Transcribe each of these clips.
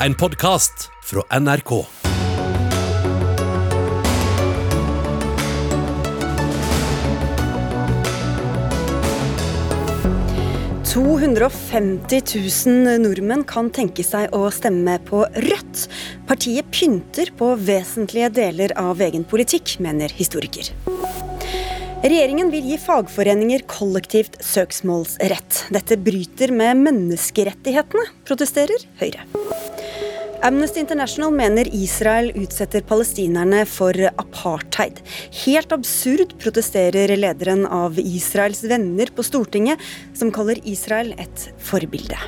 en podkast fra NRK. To 250 000 nordmenn kan tenke seg å stemme på Rødt. Partiet pynter på vesentlige deler av egen politikk, mener historiker. Regjeringen vil gi fagforeninger kollektivt søksmålsrett. Dette bryter med menneskerettighetene, protesterer Høyre. Amnesty International mener Israel utsetter palestinerne for apartheid. Helt absurd, protesterer lederen av Israels venner på Stortinget, som kaller Israel et forbilde.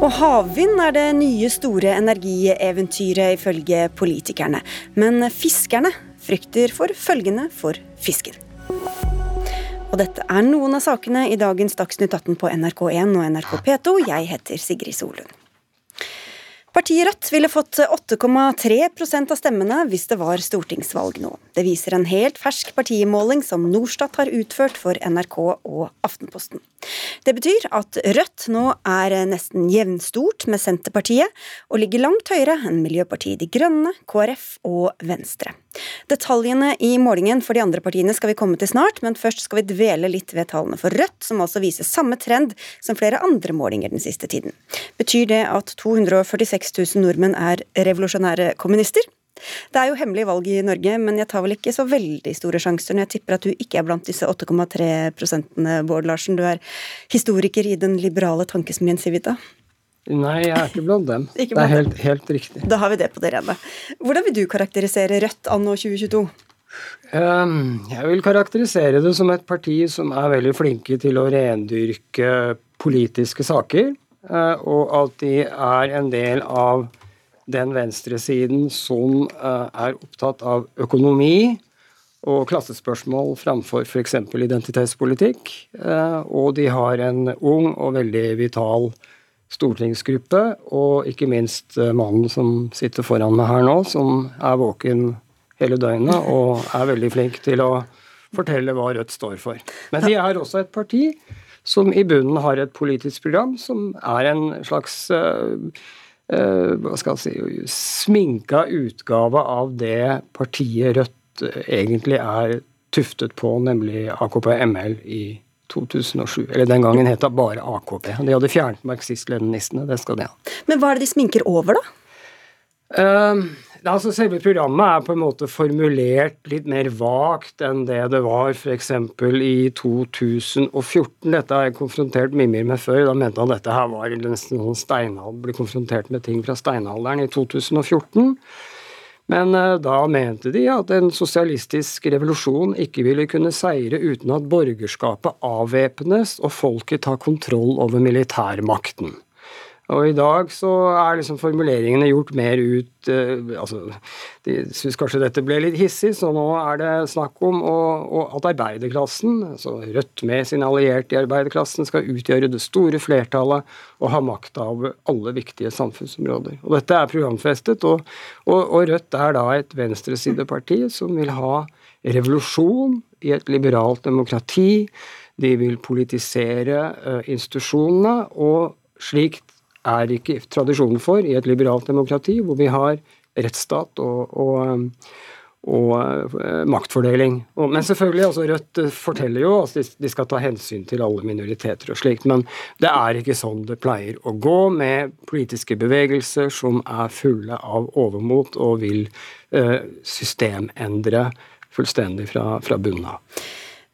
Og havvind er det nye store energieventyret, ifølge politikerne. Men fiskerne frykter for følgende for fisken. Og dette er noen av sakene i dagens Dagsnytt 18 på NRK1 og NRK P2. Jeg heter Sigrid Solund. Partiet Rødt ville fått 8,3% av stemmene hvis det var stortingsvalg nå. Det viser en helt fersk partimåling som Norstat har utført for NRK og Aftenposten. Det betyr at Rødt nå er nesten jevnstort med Senterpartiet, og ligger langt høyere enn Miljøpartiet De Grønne, KrF og Venstre. Detaljene i målingen for de andre partiene skal vi komme til snart, men først skal vi dvele litt ved tallene for Rødt, som altså viser samme trend som flere andre målinger den siste tiden. Betyr det at 246 000 nordmenn er revolusjonære kommunister? Det er jo hemmelig valg i Norge, men jeg tar vel ikke så veldig store sjanser når jeg tipper at du ikke er blant disse 8,3 prosentene, Bård Larsen. Du er historiker i den liberale tankesmien Civita. Nei, jeg er ikke blant dem. ikke blant det er helt, helt, riktig. Da har vi det på det rene. Hvordan vil du karakterisere Rødt anno 2022? Um, jeg vil karakterisere det som et parti som er veldig flinke til å rendyrke politiske saker, uh, og at de er en del av den venstresiden som uh, er opptatt av økonomi og klassespørsmål framfor f.eks. identitetspolitikk. Uh, og de har en ung og veldig vital stortingsgruppe, og ikke minst uh, mannen som sitter foran meg her nå, som er våken hele døgnet og er veldig flink til å fortelle hva Rødt står for. Men de er også et parti som i bunnen har et politisk program som er en slags uh, uh, hva skal jeg si, sminka utgave av det partiet Rødt eh, egentlig er tuftet på, nemlig AKP-ML i 2007. Eller den gangen het det bare AKP. De hadde fjernet marxist-leninistene. Det skal de ha. Men hva er det de sminker over, da? Uh, altså Selve programmet er på en måte formulert litt mer vagt enn det det var f.eks. i 2014. Dette har jeg konfrontert Mimir med før. Da mente han dette her var nesten sånn steinalder, ble konfrontert med ting fra steinalderen i 2014. Men uh, da mente de at en sosialistisk revolusjon ikke ville kunne seire uten at borgerskapet avvæpnes og folket tar kontroll over militærmakten. Og i dag så er liksom formuleringene gjort mer ut uh, altså, De syns kanskje dette ble litt hissig, så nå er det snakk om å, å, at arbeiderklassen, altså Rødt med sine allierte i arbeiderklassen, skal utgjøre det store flertallet og ha makta over alle viktige samfunnsområder. Og Dette er programfestet, og, og, og Rødt er da et venstresideparti som vil ha revolusjon i et liberalt demokrati. De vil politisere uh, institusjonene, og slikt er ikke tradisjonen for i et liberalt demokrati, hvor vi har rettsstat og, og, og uh, maktfordeling. Og, men selvfølgelig, altså Rødt forteller jo at de, skal ta hensyn til alle minoriteter og slikt, men det er ikke sånn det pleier å gå med politiske bevegelser som er fulle av overmot og vil eh, systemendre fullstendig fra, fra bunnen av.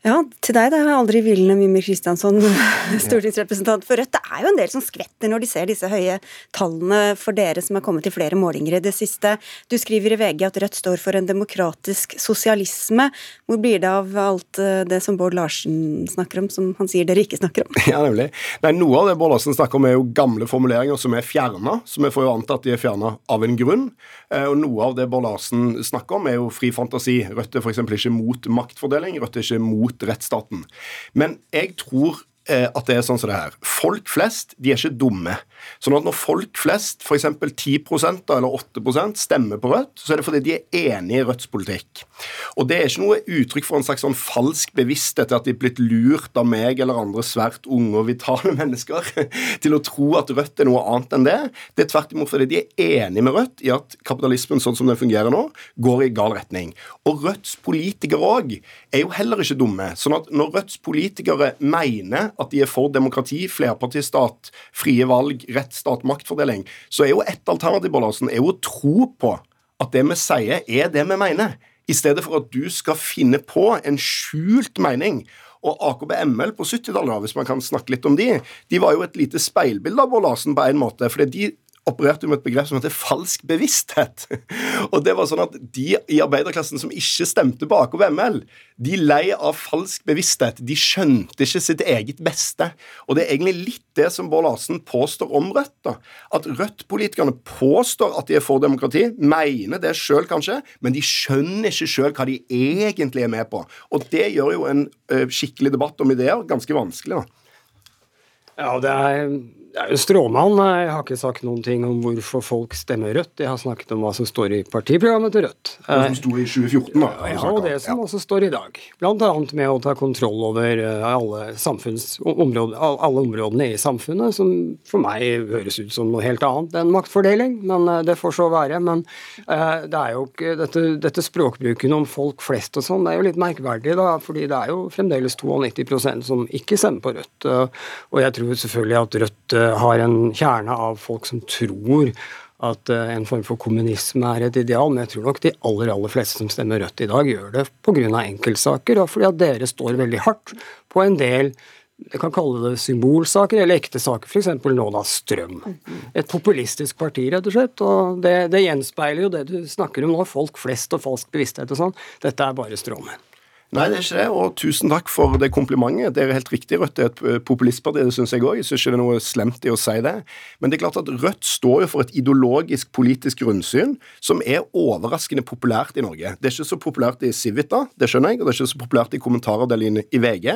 Ja, til deg er aldri hvilende Mimir Kristiansson, stortingsrepresentant for Rødt. Det er jo en del som skvetter når de ser disse høye tallene for dere som har kommet til flere målinger i det siste. Du skriver i VG at Rødt står for en demokratisk sosialisme. Hvor blir det av alt eh, det som Bård Larsen snakker om, som han sier dere ikke snakker om? Ja, nemlig. Nei, Noe av det Bård Larsen snakker om er jo gamle formuleringer som er fjerna, så vi får jo anta at de er fjerna av en grunn. Eh, og noe av det Bård Larsen snakker om er jo fri fantasi. Rødt er f.eks. ikke mot maktfordeling, Rødt er ikke mot rettsstaten. Men jeg tror eh, at det er sånn som det her. Folk flest de er ikke dumme. Sånn at når folk flest, f.eks. 10 da, eller 8% stemmer på Rødt, så er det fordi de er enig i Rødts politikk. Og det er ikke noe uttrykk for en slags sånn falsk bevissthet til at de er blitt lurt av meg eller andre svært unge og vitale mennesker til å tro at Rødt er noe annet enn det. Det er tvert imot fordi de er enig med Rødt i at kapitalismen sånn som den fungerer nå, går i gal retning. Og Rødts politikere òg er jo heller ikke dumme. sånn at når Rødts politikere mener at de er for demokrati, flerpartistat, frie valg, rettsstat, maktfordeling, så er jo ett alternativ Bollarsen, er jo å tro på at det vi sier, er det vi mener. I stedet for at du skal finne på en skjult mening. Og AKB-ML på 70-tallet, hvis man kan snakke litt om de, de var jo et lite speilbilde av Bård Larsen på en måte. fordi de opererte jo med et begrep som heter falsk bevissthet. Og det var sånn at De i arbeiderklassen som ikke stemte på AKP-ML, de lei av falsk bevissthet. De skjønte ikke sitt eget beste. Og det er egentlig litt det som Bård Larsen påstår om Rødt. da. At Rødt-politikerne påstår at de er for demokrati, mener det sjøl kanskje, men de skjønner ikke sjøl hva de egentlig er med på. Og det gjør jo en skikkelig debatt om ideer ganske vanskelig. da. Ja, det er, det er jo stråmann. Jeg har ikke sagt noen ting om hvorfor folk stemmer Rødt. Jeg har snakket om hva som står i partiprogrammet til Rødt. Det som sto i 2014, da. Ja, og det som også står i dag. Blant annet med å ta kontroll over eh, alle, områder, alle områdene i samfunnet, som for meg høres ut som noe helt annet enn maktfordeling, men eh, det får så være. Men eh, det er jo ikke dette, dette språkbruken om folk flest og sånn, det er jo litt merkverdig, da, fordi det er jo fremdeles 92% som ikke stemmer på Rødt. Og jeg tror selvfølgelig at Rødt har en kjerne av folk som tror at eh, en form for kommunisme er et ideal, men jeg tror nok de aller aller fleste som stemmer Rødt i dag, gjør det pga. enkeltsaker, og fordi at dere står veldig hardt på en del jeg kan kalle det symbolsaker eller ekte saker, f.eks. nå da strøm. Et populistisk parti, rett og slett. Og det, det gjenspeiler jo det du snakker om nå, folk flest og falsk bevissthet og sånn. Dette er bare stråmenn. Nei, det er ikke det, og tusen takk for det komplimentet. Det er helt riktig, Rødt er et eh, populistparti, det syns jeg òg. Jeg syns ikke det er noe slemt i å si det. Men det er klart at Rødt står jo for et ideologisk politisk grunnsyn som er overraskende populært i Norge. Det er ikke så populært i Civita, det skjønner jeg, og det er ikke så populært i kommentaravdelingen i VG,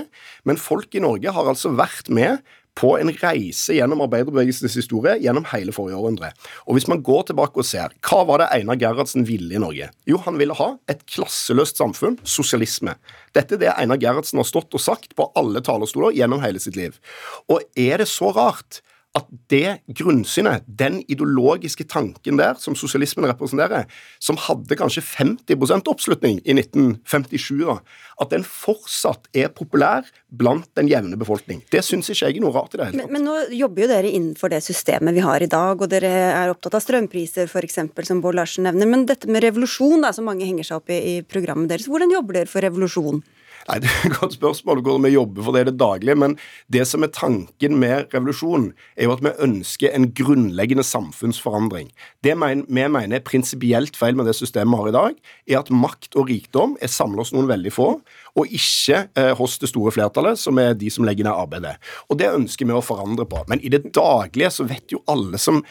men folk i Norge har altså vært med på en reise gjennom arbeiderbevegelsens historie gjennom hele forrige århundre. Og hvis man går tilbake og ser, hva var det Einar Gerhardsen ville i Norge? Jo, han ville ha et klasseløst samfunn, sosialisme. Dette er det Einar Gerhardsen har stått og sagt på alle talerstoler gjennom hele sitt liv. Og er det så rart at det grunnsynet, den ideologiske tanken der, som sosialismen representerer, som hadde kanskje 50% oppslutning i 1957, da, at den fortsatt er populær blant den jevne befolkning. Det syns ikke jeg er noe rart i det hele Men, tatt. men nå jobber jo dere innenfor det systemet vi har i dag, og dere er opptatt av strømpriser f.eks., som Bård Larsen nevner. Men dette med revolusjon, da, som mange henger seg opp i, i programmet deres, hvordan jobber dere for revolusjon? Nei, Det er et godt spørsmål hvordan vi jobber for det i det daglige. Men det som er tanken med revolusjon, er jo at vi ønsker en grunnleggende samfunnsforandring. Det vi mener er prinsipielt feil med det systemet vi har i dag, er at makt og rikdom er samla hos noen veldig få, og ikke eh, hos det store flertallet, som er de som legger ned arbeidet. Og det ønsker vi å forandre på. Men i det daglige så vet jo alle som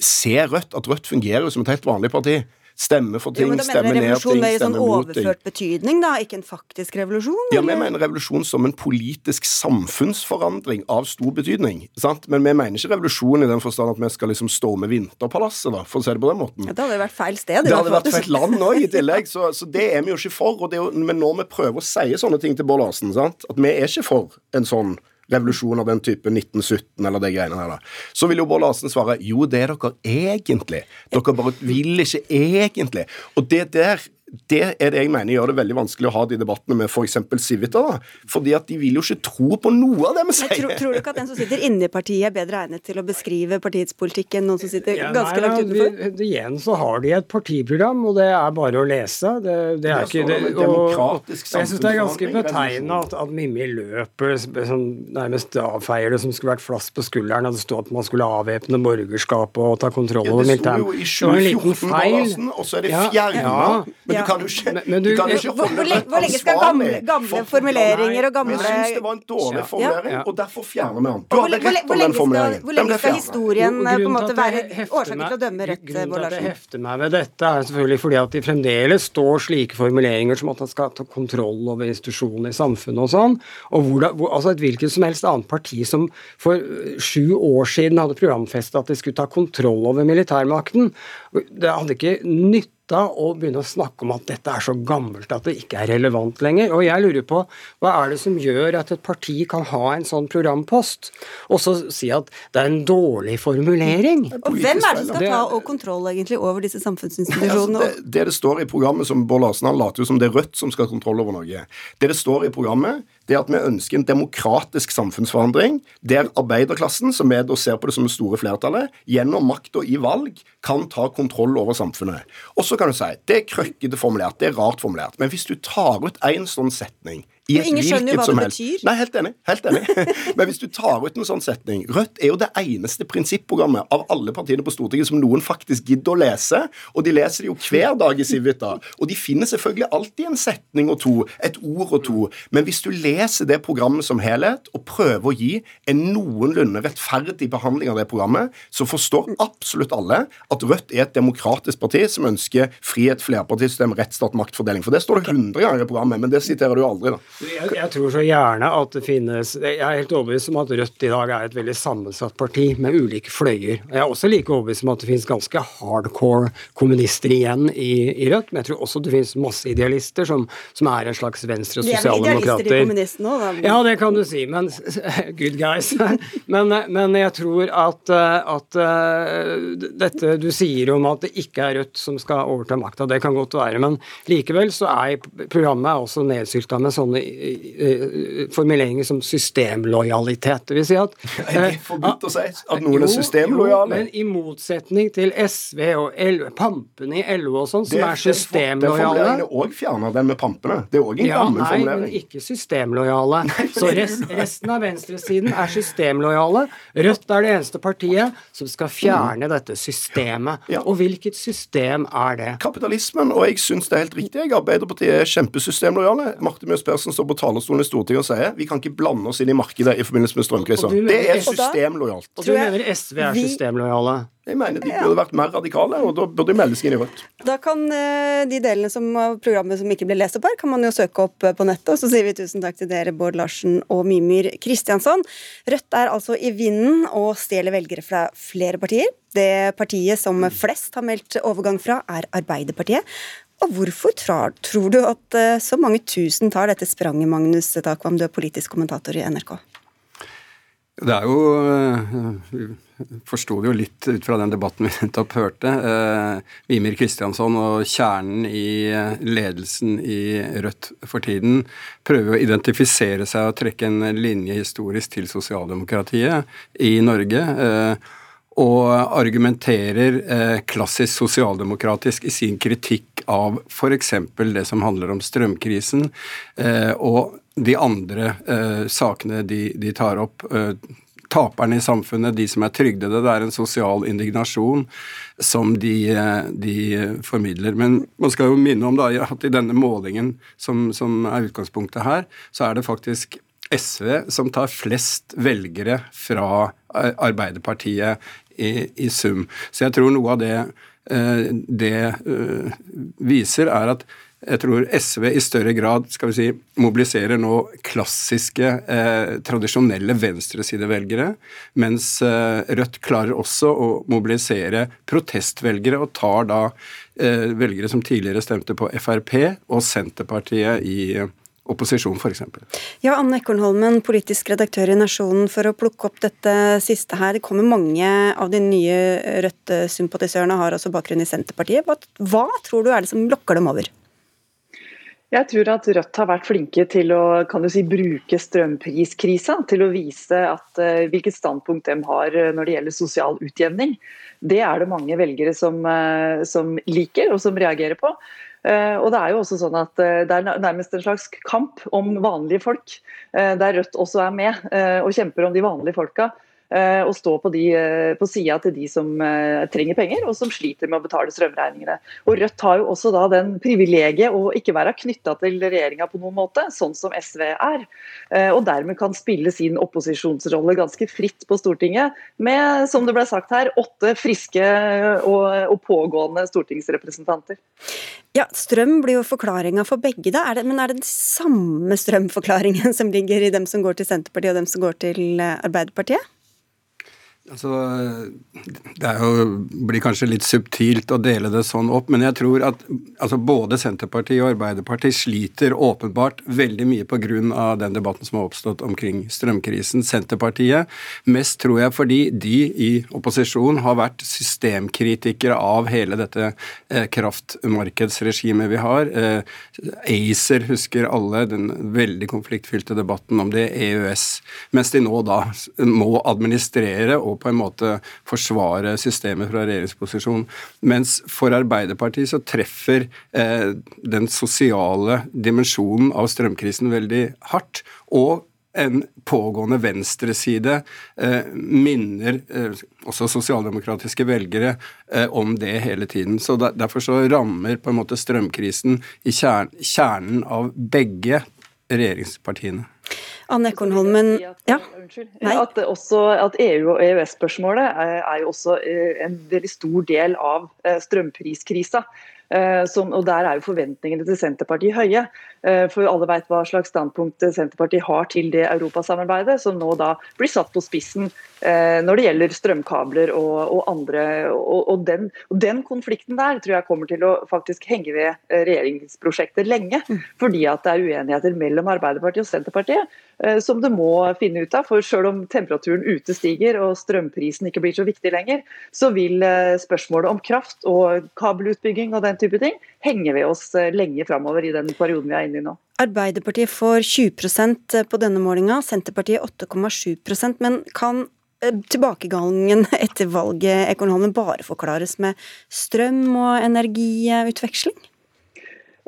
ser Rødt, at Rødt fungerer som et helt vanlig parti. Stemme for Jo, ting, men da mener stemme ned revolusjon ting, mer i sånn stemme mot en overført betydning, da, ikke en faktisk revolusjon? Ja, Vi eller? mener revolusjon som en politisk samfunnsforandring av stor betydning. Sant? Men vi mener ikke revolusjon i den forstand at vi skal liksom storme Vinterpalasset, da, for å si det på den måten. Ja, Det hadde vært feil sted. Det hadde vært feil land òg, i tillegg, så, så det er vi jo ikke for. Og det er jo, men når vi prøver å si sånne ting til Bård Larsen, sant? at vi er ikke for en sånn revolusjon av den type 1917 eller de greiene her, da. Så vil jo Bård Larsen svare jo, det er dere egentlig. Dere bare vil ikke egentlig. Og det der det er det jeg mener gjør det veldig vanskelig å ha de debattene med f.eks. Civita. da. Fordi at de vil jo ikke tro på noe av det vi Men sier. tror, tror du ikke at den som sitter inne i partiet er bedre egnet til å beskrive partiets politikk enn noen som sitter Ja, ganske nei, langt utenfor? vi- Igjen så har de et partiprogram, og det er bare å lese. Det, det er ikke det, det og, og jeg syns det er ganske betegnende at, at Mimmi løper sånn, nærmest avfeier det som skulle vært flass på skulderen. At det stod at man skulle avvæpne borgerskapet og ta kontroll Ja, over det sto jo i Det var en liten 2014, feil. Og så er det Ja, fjerna. ja. Men du kan jo ikke, Men- men du du- kan jo ikke holde hvor hvor lenge skal gamle- gamle formuleringer og gamle- Vi syns det var en dårlig formulering, og derfor fjerner vi den. Du hadde rett om den formuleringen. hvor lenge skal historien eh, på en måte være jeg årsaken til å dømme Rødt, Grunnen Bård til at jeg Larsen? hefter meg ved dette, er selvfølgelig fordi at det fremdeles står slike formuleringer som at man skal ta kontroll over institusjonene i samfunnet og sånn. Og hvor det, hvor, altså et hvilket som helst annet parti som for øh, sju år siden hadde programfestet at de skulle ta kontroll over militærmakten, det hadde ikke nytta å begynne å snakke om at dette er så gammelt at det ikke er relevant lenger. Og jeg lurer på hva er det som gjør at et parti kan ha en sånn programpost, og så si at det er en dårlig formulering? Og hvem er det som skal ta og kontroll egentlig over disse Altså, det, det det står i programmet som Bård Larsen han later jo som det er Rødt som skal ha kontroll over Norge. Det det står i programmet, det er at vi ønsker en demokratisk samfunnsforandring der arbeiderklassen, som vi da ser på det som det store flertallet, gjennom makta i valg kan ta kontroll over samfunnet. Og så kan du si det er krøkkete formulert, det er rart formulert, men hvis du tar ut én sånn setning i et ingen skjønner jo hva det helst- betyr. Nei, helt enig. helt enig. Men hvis du tar ut en sånn setning Rødt er jo det eneste prinsipprogrammet av alle partiene på Stortinget som noen faktisk gidder å lese. Og de leser det jo hver dag i Civita. Og de finner selvfølgelig alltid en setning og to, et ord og to. Men hvis du leser det programmet som helhet, og prøver å gi en noenlunde rettferdig behandling av det programmet, så forstår absolutt alle at Rødt er et demokratisk parti som ønsker frihet, flerpartisystem, rettsstat, maktfordeling. For det står det 100 ganger i programmet, men det siterer du aldri, da. Jeg, jeg tror så gjerne at det finnes Jeg er helt overbevist om at Rødt i dag er et veldig sammensatt parti med ulike fløyer. Jeg er også like overbevist om at det finnes ganske hardcore kommunister igjen i, i Rødt, men jeg tror også det finnes masse idealister som, som er en slags venstre- og De er vel idealister i sosialdemokrater. kommunistene òg? Ja, det kan du si, men good guys. Men, men jeg tror at, at uh, dette du sier om at det ikke er Rødt som skal overta makta, det kan godt være, men likevel så er programmet også nedsylta med sånne formuleringer som systemlojalitet. Det vil si at Er det eh, forbudt å si? At noen er systemlojale? Jo, men i motsetning til SV og L pampene i LO og sånn, som Det- er Den formuleringen systemlojale er òg fjerna, den med pampene. Det er òg en ja, gammel nei, men ikke systemlojale. Så rest, resten av venstresiden er systemlojale. Rødt er det eneste partiet som skal fjerne dette systemet. Ja. Og hvilket system er det? Kapitalismen, og jeg syns det er helt riktig. Jeg, Arbeiderpartiet er kjempesystemlojale. Marte Mjøs Persen står på talerstolen i Stortinget og sier vi kan ikke blande oss inn i markedet i forbindelse med strømkrisa. Det er systemlojalt. Og du mener SV er systemlojale? Jeg mener de burde vært mer radikale, og da burde de melde seg inn i Rødt. Da kan eh, de delene som, av programmet som ikke ble lest opp her, kan man jo søke opp eh, på nettet. Og så sier vi tusen takk til dere, Bård Larsen og Mimir Kristiansson. Rødt er altså i vinden og stjeler velgere fra flere partier. Det partiet som flest har meldt overgang fra, er Arbeiderpartiet. Og hvorfor tror, du at eh, så mange tusen tar dette spranget, Magnus Takvam, du er politisk kommentator i NRK? Det er jo eh, forsto det jo litt ut fra den debatten vi nettopp hørte. Eh, Mimir Kristiansson og kjernen i eh, ledelsen i Rødt for tiden prøver å identifisere seg og trekke en linje historisk til sosialdemokratiet i Norge. Eh, og argumenterer eh, klassisk sosialdemokratisk i sin kritikk av f.eks. det som handler om strømkrisen, eh, og de andre eh, sakene de, de tar opp. Eh, taperne i samfunnet, de som er trygdede. Det er en sosial indignasjon som de, de formidler. Men man skal jo minne om da, at i denne målingen som, som er utgangspunktet her, så er det faktisk SV som tar flest velgere fra Arbeiderpartiet i, i sum. Så jeg tror noe av det det eh, viser, er at jeg tror SV i større grad skal vi si, mobiliserer nå klassiske, eh, tradisjonelle venstresidevelgere, mens eh, Rødt klarer også å mobilisere protestvelgere, og tar da eh, velgere som tidligere stemte på Frp og Senterpartiet i eh, opposisjon, f.eks. Ja, Anne Ekornholmen, politisk redaktør i Nasjonen, for å plukke opp dette siste her. Det kommer mange av de nye Rødt-sympatisørene har også bakgrunn i Senterpartiet. Hva, hva tror du er det som lokker dem over? Jeg tror at Rødt har vært flinke til å kan du si, bruke strømpriskrisa til å vise at, uh, hvilket standpunkt de har når det gjelder sosial utjevning. Det er det mange velgere som, uh, som liker og som reagerer på. Uh, og Det er jo også sånn at det er nærmest en slags kamp om vanlige folk, der Rødt også er med og kjemper om de vanlige folka. Eh, og stå på, de, eh, på sida til de som eh, trenger penger, og som sliter med å betale strømregningene. Og Rødt har jo også da den privilegiet å ikke være knytta til regjeringa på noen måte, sånn som SV er. Og dermed kan spille sin opposisjonsrolle ganske fritt på Stortinget, med, som det ble sagt her, åtte friske og, og pågående stortingsrepresentanter. Ja, Strøm blir jo forklaringa for begge, da. Er det, men er det den samme strømforklaringen som ligger i dem som går til Senterpartiet og dem som går til Arbeiderpartiet? Altså, det jo, blir kanskje litt subtilt å dele det sånn opp, men jeg tror at altså, både Senterpartiet og Arbeiderpartiet sliter åpenbart veldig mye pga. den debatten som har oppstått omkring strømkrisen. Senterpartiet mest tror jeg fordi de i opposisjon har vært systemkritikere av hele dette eh, kraftmarkedsregimet vi har. Eh, ACER husker alle, den veldig konfliktfylte debatten om det, EØS. Mens de nå da må administrere og på en måte forsvare systemet fra regjeringsposisjon. Mens for Arbeiderpartiet så treffer eh, den sosiale dimensjonen av strømkrisen veldig hardt. og en pågående venstreside eh, minner eh, også sosialdemokratiske velgere eh, om det hele tiden. Så der, Derfor så rammer på en måte strømkrisen i kjern, kjernen av begge regjeringspartiene. Anne Ekornholmen ja. At, også, at EU- og EØS-spørsmålet er, er, jo også eh, en veldig stor del av eh, strømpriskrisa. Eh, som, og Der er jo forventningene til Senterpartiet høye. Eh, for alle vet hva slags standpunkt Senterpartiet har til det europasamarbeidet, som nå da blir satt på spissen eh, når det gjelder strømkabler og, og andre. Og, og, den, og, den, konflikten der tror jeg kommer til å faktisk henge ved regjeringsprosjektet lenge. Mm. Fordi at det er uenigheter mellom Arbeiderpartiet og Senterpartiet som det må finne ut av. For selv om temperaturen ute stiger og strømprisen ikke blir så viktig lenger, så vil spørsmålet om kraft og kabelutbygging og den type ting henge ved oss eh, lenge framover i den perioden vi er inne i nå. Arbeiderpartiet får 20% på denne målinga, Senterpartiet 8,7% men kan eh, tilbakegangen etter valget Ekornholmen bare forklares med strøm og energiutveksling?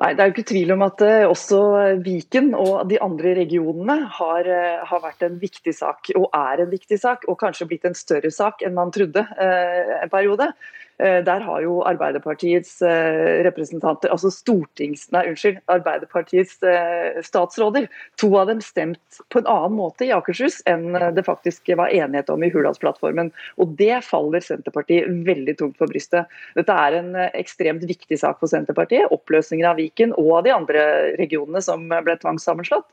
Nei, Det er jo ikke tvil om at eh, også Viken og de andre regionene har, har, vært en viktig sak, og er en viktig sak, og kanskje blitt en større sak enn man trodde eh, en periode. Eh, der har jo Arbeiderpartiets eh, representanter, altså stortings, nei, unnskyld, Arbeiderpartiets eh, statsråder, to av dem stemt på en annen måte i Akershus enn det faktisk var enighet om i Hurdalsplattformen. Og Det faller Senterpartiet veldig tungt for brystet. Dette er en ekstremt viktig sak for Senterpartiet. Oppløsningen av Viken og av de andre regionene som ble tvangssammenslått.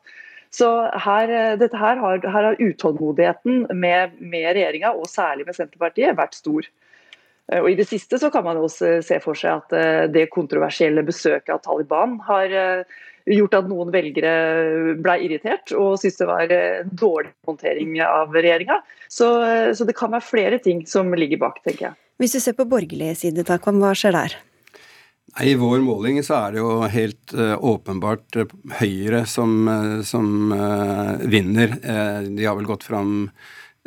Så her, dette her har, her har utålmodigheten med, med regjeringa, og særlig med Senterpartiet, vært stor. Eh, og I det siste så kan man også se for seg at eh, det kontroversielle besøket av Taliban har eh, gjort at noen velgere ble irritert og syntes det var dårlig håndtering av regjeringa. Så, så, det kan være flere ting som ligger bak, tenker jeg. Hvis du ser på borgerlig side, Takvam, hva skjer der? I vår måling så er det jo helt åpenbart Høyre som, som vinner. de har vel gått fram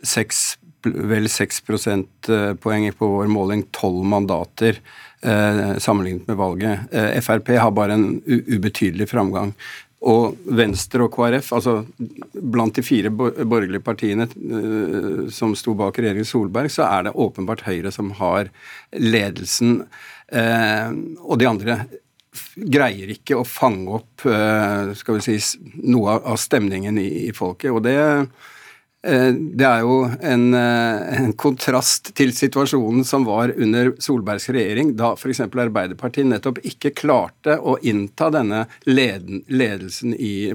seks vel 6 prosentpoeng på vår måling, 12 mandater eh, sammenlignet med valget. Eh, Frp har bare en ubetydelig framgang. Og Venstre og KrF, altså blant de fire borgerlige partiene uh, som sto bak regjeringen Solberg, så er det åpenbart Høyre som har ledelsen. Og de andre greier ikke å fange opp skal vi si, noe av stemningen i, i folket. Og det Eh, det er jo en, eh, en, kontrast til situasjonen som var under Solbergs regjering, da f.eks. Arbeiderpartiet nettopp ikke klarte å innta denne leden, ledelsen i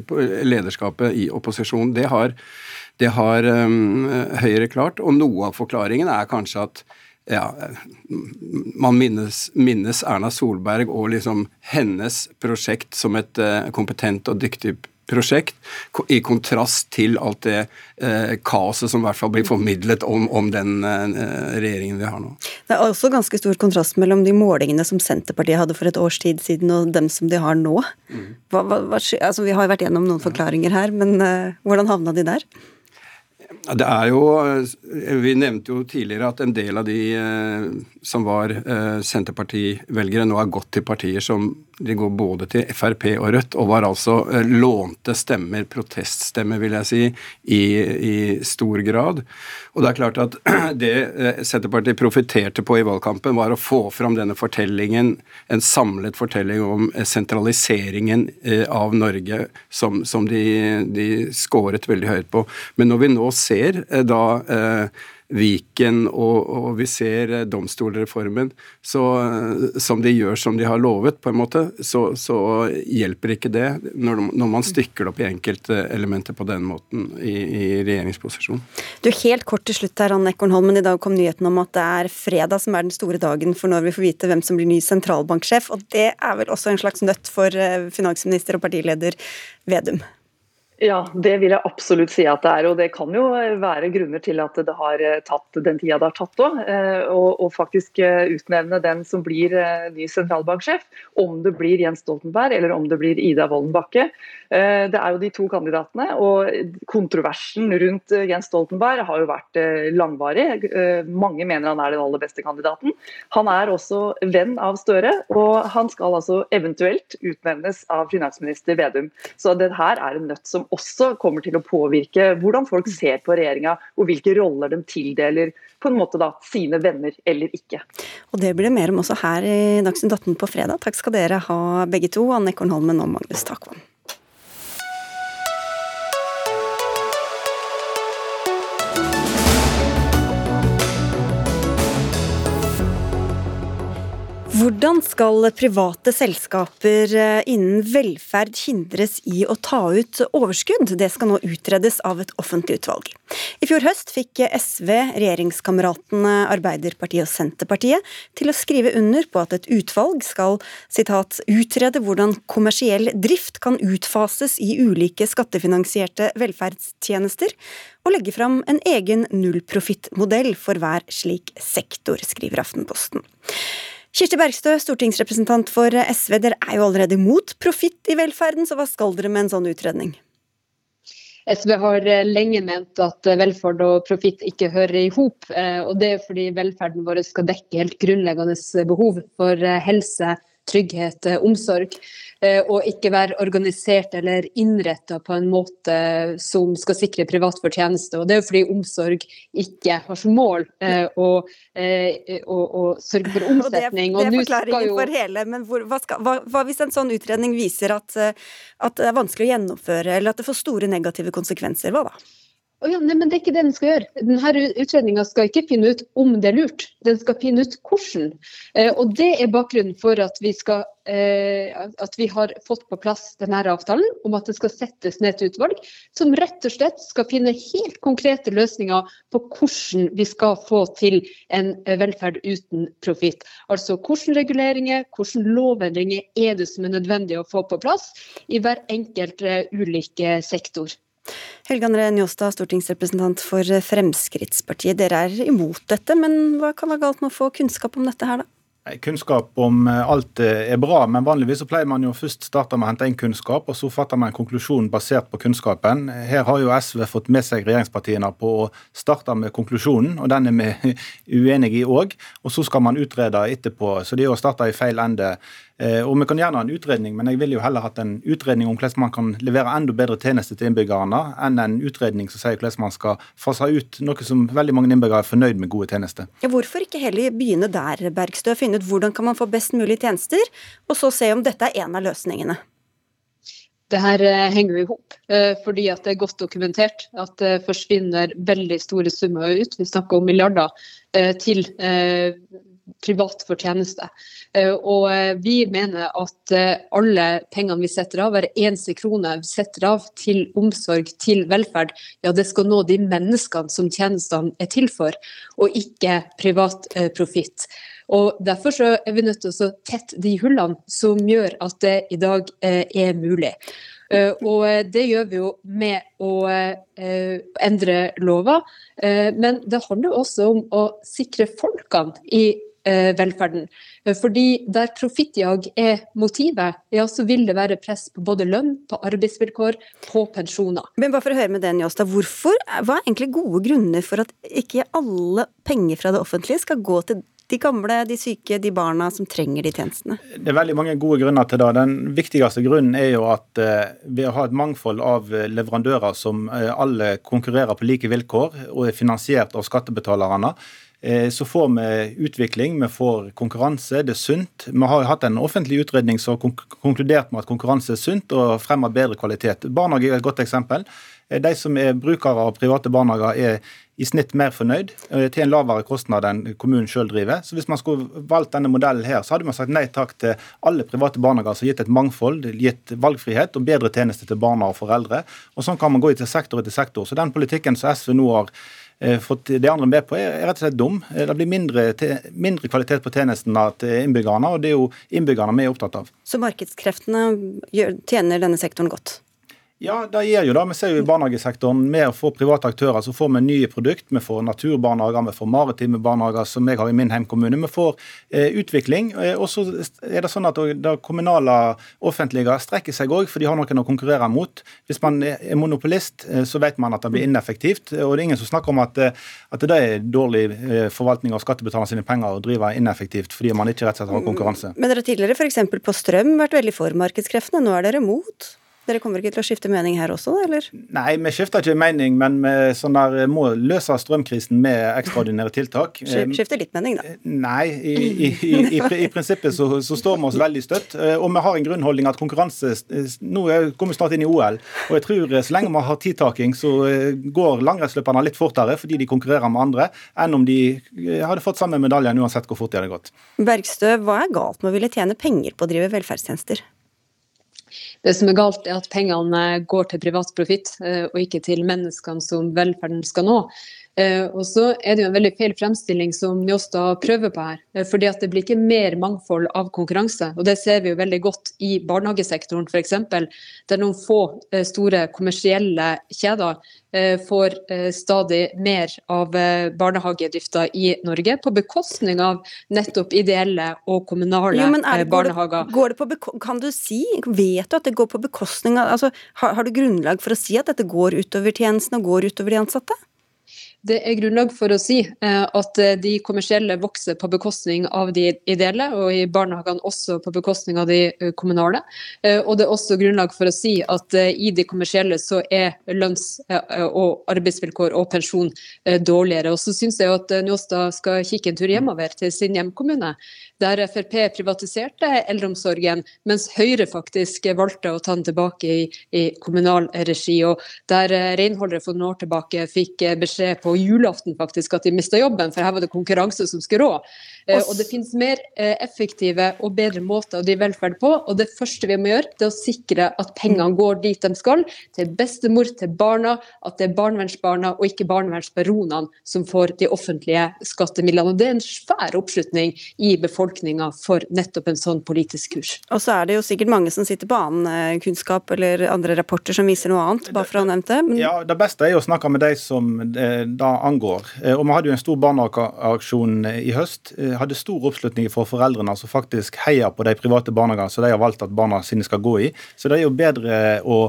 lederskapet i opposisjon. Det har, det har um, Høyre klart, og noe av forklaringen er kanskje at ja, man minnes, minnes, Erna Solberg og liksom hennes prosjekt som et kompetent og dyktig prosjekt i kontrast til alt det eh, kaoset som i hvert fall blir formidlet om, om den eh, regjeringen vi har nå. Det er også ganske stor kontrast mellom de målingene som Senterpartiet hadde for et års tid siden, og dem som de har nå. Mm. Hva, hva, hva, altså, vi har vært gjennom noen forklaringer her, men eh, hvordan havna de der? Det er jo Vi nevnte jo tidligere at en del av de eh, som var eh, Senterparti-velgere, nå har gått til partier som de går både til Frp og Rødt, og var altså eh, lånte stemmer, proteststemmer, vil jeg si, i, i stor grad. Og det er klart at det Senterpartiet profiterte på i valgkampen, var å få fram denne fortellingen, en samlet fortelling om sentraliseringen av Norge, som, som de, de skåret veldig høyt på. Men når vi nå ser eh, da eh, Viken og, og, vi ser eh, domstolreformen, så, som de gjør som de har lovet, på en måte, så, så hjelper ikke det når, når, man stykker opp i enkeltelementer på den måten i, i regjeringsposisjon. Du, Helt kort til slutt her, Anne Ekornholmen. I dag kom nyheten om at det er fredag som er den store dagen for når vi får vite hvem som blir ny sentralbanksjef. og Det er vel også en slags nøtt for finansminister og partileder Vedum? Ja, det vil jeg absolutt si at det er. Og det kan jo være grunner til at det har eh, tatt den tida det har tatt òg. Eh, og, faktisk eh, utnevne den som blir ny sentralbanksjef. Om det blir Jens Stoltenberg eller om det blir Ida Wolden Bakke. Det er jo de to kandidatene. Og kontroversen rundt Jens Stoltenberg har jo vært langvarig. Mange mener han er den aller beste kandidaten. Han er også venn av Støre, og han skal altså eventuelt utnevnes av finansminister Vedum. Så det her er en nøtt som også kommer til å påvirke hvordan folk ser på regjeringa, og hvilke roller de tildeler på en måte da, sine venner eller ikke. Og Det blir det mer om også her i Dagsnytt 18 på fredag. Takk skal dere ha begge to, Anne Ekornholmen og Magnus Takvam. Hvordan skal private selskaper eh, innen velferd hindres i å ta ut overskudd? Det skal nå utredes av et offentlig utvalg. I fjor høst fikk SV regjeringskameratene Arbeiderpartiet og Senterpartiet til å skrive under på at et utvalg skal citat, utrede hvordan kommersiell drift kan utfases i ulike skattefinansierte velferdstjenester, og legge fram en egen nullprofittmodell for hver slik sektor, skriver Aftenposten. Kirsti Bergstø, stortingsrepresentant for SV. Dere er jo allerede imot profitt i velferden, så hva skal dere med en sånn utredning? SV har eh, lenge ment at eh, velferd og profitt ikke hører i hop. Eh, og det er fordi velferden vår skal dekke helt grunnleggende behov for helse, trygghet, eh, omsorg. Eh, og ikke være organisert eller innretta på en måte som skal sikre privat fortjeneste. Og det er jo fordi omsorg ikke har som mål eh, å, å, å sørge for omsetning. Og det, det er forklaringen jo... for hele, men hvor, hva, skal, hva, hva, hvis en sånn utredning viser at, at det er vanskelig å gjennomføre, eller at det får store negative konsekvenser? Hva da? Oh ja, nei, men Det er ikke det den skal gjøre. Denne Utredninga skal ikke finne ut om det er lurt, den skal finne ut hvordan. Eh, og Det er bakgrunnen for at vi, skal, eh, at vi har fått på plass denne avtalen om at det skal settes ned et utvalg som rett og slett skal finne helt konkrete løsninger på hvordan vi skal få til en velferd uten profitt. Altså hvilke reguleringer, hvilke lovendringer er det som er nødvendig å få på plass i hver enkelt uh, ulike sektor. Helge André Njåstad, stortingsrepresentant for Fremskrittspartiet. Dere er imot dette, men hva kan være galt med å få kunnskap om dette her, da? Kunnskap om eh, alt eh, er bra, men vanligvis så pleier man jo først starte med å hente inn kunnskap, og så fatter man en konklusjon basert på kunnskapen. Her har jo SV fått med seg regjeringspartiene på å starte med konklusjonen, og den er vi uenige i òg. Og så skal man utrede etterpå. Så det er å starte i feil ende. Eh, og Vi kan gjerne ha en utredning, men jeg ville jo heller hatt en utredning om hvordan man kan levere enda bedre tjenester til innbyggerne, enn en utredning som sier hvordan man skal fase ut noe som veldig mange innbyggere er fornøyd med gode tjenester. Ja, hvorfor ikke heller begynne der, Bergstø, finne ut hvordan kan man få best mulig tjenester, og så se om dette er en av løsningene? Det her eh, henger jo i hop, eh, fordi at det er godt dokumentert at det forsvinner veldig store summer ut. Vi snakker om milliarder til privat fortjeneste. Eh, og eh, vi mener at eh, alle pengene vi setter av, hver eneste krone vi setter av til omsorg, til velferd, ja det skal nå de menneskene som tjenestene er til for, og ikke privat profitt. Og Derfor så er vi nødt til å tette de hullene som gjør at det i dag er mulig. Og det gjør vi jo med å endre lover, men det handler også om å sikre folkene i velferden. Fordi der profittjag er motivet, ja, så vil det være press på både lønn, på arbeidsvilkår, på pensjoner. Men bare for å høre med den, Jåstad, hvorfor, Hva er egentlig gode grunner for at ikke alle penger fra det offentlige skal gå til de gamle, de syke, de barna som trenger de tjenestene? Det er veldig mange gode grunner til det. Den viktigste grunnen er jo at eh, ved å ha et mangfold av eh, leverandører som eh, alle konkurrerer på like vilkår og er finansiert av skattebetalerne, så får vi utvikling, vi får konkurranse, det er sunt. Vi har hatt en offentlig utredning som har konkludert med at konkurranse er sunt og fremmer bedre kvalitet. Barnehage er et godt eksempel. De som er brukere av private barnehager, er i snitt mer fornøyd, eh, til en lavere kostnad enn kommunen sjøl driver. Så Hvis man skulle valgt denne modellen her, så hadde man sagt nei takk til alle private barnehager som har gitt et mangfold, gitt valgfrihet og bedre tjenester til barna og foreldre. Og Sånn kan man gå til sektor etter sektor. Så den politikken som SV nå har eh, fått de andre med på, er rett og slett dum. Eh, det blir mindre, mindre kvalitet på tjenestene til innbyggerne, og det er jo innbyggerne vi er opptatt av. Så markedskreftene tjener denne sektoren godt? Ja, det gjør jo det. Vi ser jo i barnehagesektoren med å få private aktører, så får vi nye produkt. Vi får naturbarnehager, vi får maritime barnehager, som jeg har i min heimkommune. Vi får eh, utvikling. Eh, og så er det sånn at det kommunale offentlige strekker seg òg, for de har noen å konkurrere mot. Hvis man er monopolist, eh, så vet man at det blir ineffektivt. Og det er ingen som snakker om at, eh, at det er dårlig forvaltning av skattebetalernes sine penger å drive ineffektivt fordi man ikke rett og slett har konkurranse. Men dere har tidligere f.eks. på strøm vært veldig for markedskreftene. Nå er dere mot? Dere kommer ikke til å skifte mening her også, eller? Nei, vi skifter ikke mening, men vi sånn der, må løse strømkrisen med ekstraordinære tiltak. Skifter litt mening, da? Nei, i, i, i, i prinsippet så, så, står vi oss veldig støtt. Eh, og vi har en grunnholdning at konkurranse Nå kommer vi snart inn i OL, og jeg tror eh, så lenge vi har tidtaking, så eh, går langrennsløperne litt fortere fordi de konkurrerer med andre, enn om de hadde fått samme medaljen uansett hvor fort de hadde gått. Bergstø, hva er galt med å ville tjene penger på å drive velferdstjenester? Det som er galt, er at pengene går til privat profitt, eh, og ikke til menneskene som velferden skal nå. Eh, og så er det jo en veldig feil fremstilling som Njåstad prøver på her. Eh, fordi at det blir ikke mer mangfold av konkurranse. Og det ser vi jo veldig godt i barnehagesektoren f.eks. Der noen få store kommersielle kjeder får stadig mer av barnehagedrifta i Norge, på bekostning av nettopp ideelle og kommunale jo, det, barnehager. Går det, går det kan du si, Vet du at det går på bekostning av altså, har, har du grunnlag for å si at dette går utover tjenesten og går utover de ansatte? Det er grunnlag for å si eh, at eh, de kommersielle vokser på bekostning av de ideelle, og i barnehagene også på bekostning av de eh, kommunale. Og det er også grunnlag for å si at i de kommersielle så er lønns- og arbeidsvilkår og pensjon dårligere. Og så syns jeg at Njåstad skal kikke en tur hjemover til sin hjemkommune der Frp privatiserte eldreomsorgen, mens Høyre faktisk valgte å ta den tilbake i, i kommunal regi. Og der eh, renholdere for noen år tilbake fikk eh, beskjed på julaften faktisk at de mista jobben, for her var det konkurranse som skulle rå. Eh, og det finnes mer effektive og bedre måter å drive velferd på. Og det første vi må gjøre, det er å sikre at pengene går dit de skal, til bestemor, til barna, at det er barnevernsbarna og ikke barnevernsbaronene som får de offentlige skattemidlene. Og det er en svær oppslutning i befolkningen befolkninga for nettopp en sånn politisk kurs. Og så er det jo sikkert mange som sitter på annen eh, kunnskap eller andre rapporter som viser noe annet, bare for å ha nevnt det. Men... Ja, Det beste er jo å snakke med de som det eh, da angår. Eh, og Vi hadde jo en stor barnehageaksjon i høst. Hadde stor oppslutning for foreldrene som faktisk heier på de private barnehagene som de har valgt at barna sine skal gå i. Så det er jo bedre å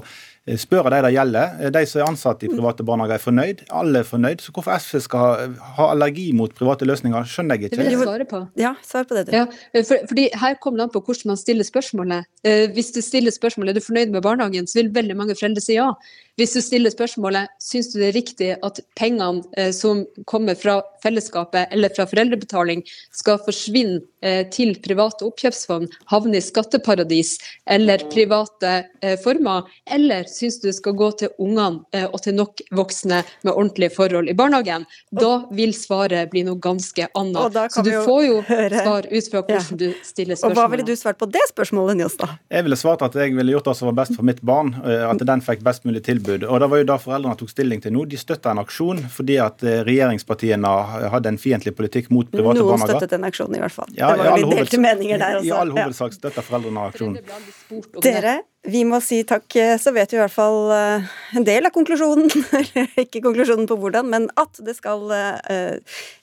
Eh, spørre de det gjelder. Eh, de som er ansatt i private barnehager er fornøyd. Alle er fornøyd. Så hvorfor SV skal ha allergi mot private løsninger, skjønner jeg ikke. Det vil jeg svare på. Ja, svar på det. Ja, for, fordi Her kommer det an på hvordan man stiller spørsmålet. Eh, hvis du stiller spørsmålet er du fornøyd med barnehagen, så vil veldig mange foreldre si ja. Hvis du stiller spørsmålet syns du det er riktig at pengene eh, som kommer fra fellesskapet eller fra foreldrebetaling skal forsvinne eh, til private oppkjøpsfond, havne i skatteparadis eller private eh, former, eller syns du det skal gå til ungene eh, og til nok voksne med ordentlige forhold i barnehagen, da vil svaret bli noe ganske annet. Så du får jo høre. svar ut fra hvordan ja. du stiller spørsmålet. Og Hva ville du svart på det spørsmålet, Njåstad? Jeg ville svart at jeg ville gjort det som var best for mitt barn, eh, at den fikk best mulig tilbud tilbud. Og Det var jo det foreldrene tok stilling til nå. De støtta en aksjon fordi at eh, regjeringspartiene hadde en fiendtlig politikk mot private Noen barnehager. Noen støttet en aksjon, i hvert fall. Ja, det var litt delte meninger der også. I all hovedsak støtta foreldrene aksjonen. Dere, Vi må si takk, så vet vi i hvert fall eh, en del av konklusjonen. ikke konklusjonen på hvordan, men at det skal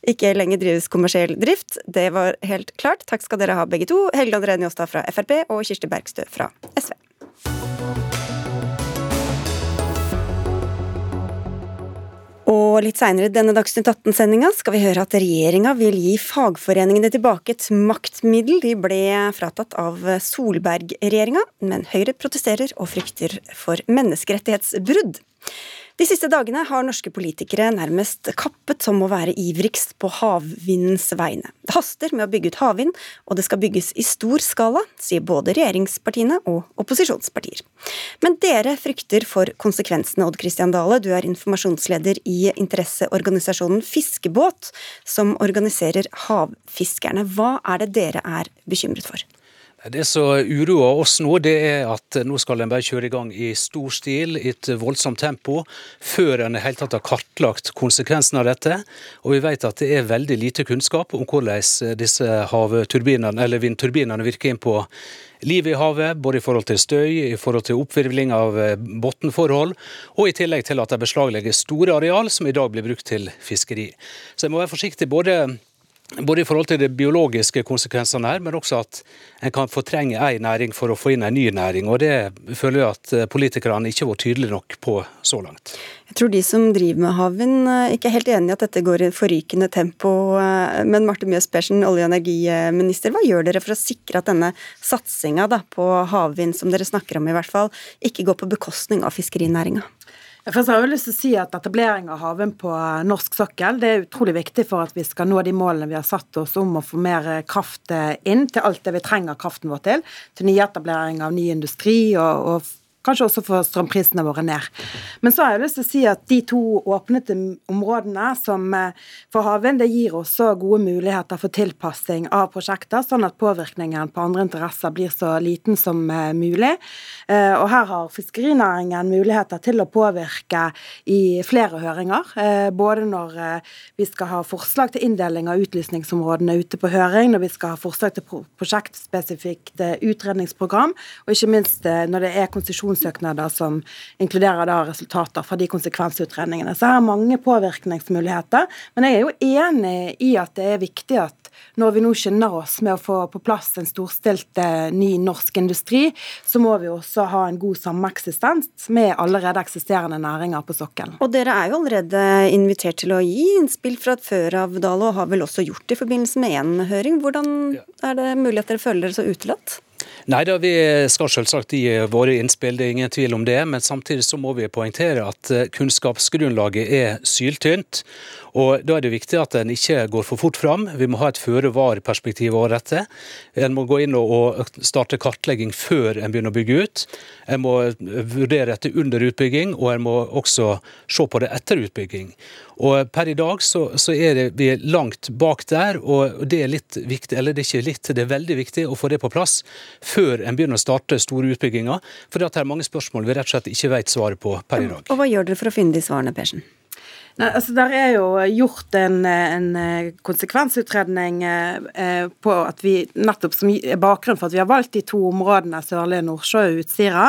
ikke lenger drives kommersiell drift. Det var helt klart. Takk skal dere ha begge to. Helge André Njåstad fra Frp og Kirsti Bergstø fra SV. Og litt seinere denne Dagsnytt 18-sendinga skal vi høre at regjeringa vil gi fagforeningene tilbake et maktmiddel de ble fratatt av Solberg-regjeringa, men Høyre protesterer og frykter for menneskerettighetsbrudd. De siste dagene har norske politikere nærmest kappet som å være ivrigst på havvindens vegne. Det haster med å bygge ut havvind, og det skal bygges i stor skala, sier både regjeringspartiene og opposisjonspartier. Men dere frykter for konsekvensene, Odd Christian Dale. Du er informasjonsleder i interesseorganisasjonen Fiskebåt, som organiserer havfiskerne. Hva er det dere er bekymret for? Det som uroer oss nå, det er at nå skal en bare kjøre i gang i stor stil, i et voldsomt tempo, før en i tatt har kartlagt konsekvensene av dette. Og vi vet at det er veldig lite kunnskap om hvordan disse vindturbinene virker inn på livet i havet, både i forhold til støy, i forhold til oppvirvling av bunnforhold, og i tillegg til at de beslaglegger store areal som i dag blir brukt til fiskeri. Så en må være forsiktig både både i forhold til de biologiske konsekvensene her, men også at en kan fortrenge en næring for å få inn en ny næring. og Det føler jeg at eh, politikerne ikke har vært tydelige nok på så langt. Jeg tror de som driver med havvind eh, ikke er helt enig i at dette går i forrykende tempo. Eh, men Marte Mjøs Persen, olje- og energiminister, hva gjør dere for å sikre at denne satsinga på havvind, som dere snakker om i hvert fall, ikke går på bekostning av fiskerinæringa? Først har jeg lyst til å si at Etablering av havvind på norsk sokkel det er utrolig viktig for at vi skal nå de målene vi har satt oss om å få mer kraft inn til alt det vi trenger kraften vår til. Til nyetablering av ny industri og, og kanskje også få strømprisene våre ned. Men så har jeg lyst til å si at de to åpnete områdene som eh, for havvind, det gir også gode muligheter for tilpassing av prosjekter, sånn at påvirkningen på andre interesser blir så liten som eh, mulig. Eh, og her har fiskerinæringen muligheter til å påvirke i flere høringer. Både når vi skal ha forslag til inndeling av utlysningsområdene ute på høring, når vi skal ha forslag til prosjektspesifikt utredningsprogram, og ikke minst når det er konsesjon konsesjonssøknader som inkluderer da resultater fra de konsekvensutredningene. Så her er mange påvirkningsmuligheter. Men jeg er jo enig i at det er viktig at når vi nå skynder oss med å få på plass en storstilt eh, ny norsk industri, så må vi også ha en god sameksistens med allerede eksisterende næringer på sokkelen. Og dere er jo allerede invitert til å gi innspill fra før av, Dale, og har vel også gjort det i forbindelse med én høring. Hvordan er det mulig at dere føler dere så utelatt? Nei da, vi skal selvsagt gi våre innspill, det er ingen tvil om det. Men samtidig så må vi poengtere at eh, kunnskapsgrunnlaget er syltynt. Og Da er det viktig at en ikke går for fort fram. Vi må ha et føre-var-perspektiv over dette. En må gå inn og starte kartlegging før en begynner å bygge ut. En må vurdere dette under utbygging, og en må også se på det etter utbygging. Og Per i dag så, så er det, vi langt bak der, og det er litt viktig, eller det er ikke litt, det er veldig viktig å få det på plass før en begynner å starte store utbygginger. For det er mange spørsmål vi rett og slett ikke vet svaret på per i dag. Og Hva gjør dere for å finne de svarene, Persen? Nei, altså Der er jo gjort en, en konsekvensutredning eh, på at vi nettopp som bakgrunnen for at vi har valgt de to områdene Sørlige Nordsjø og Utsira.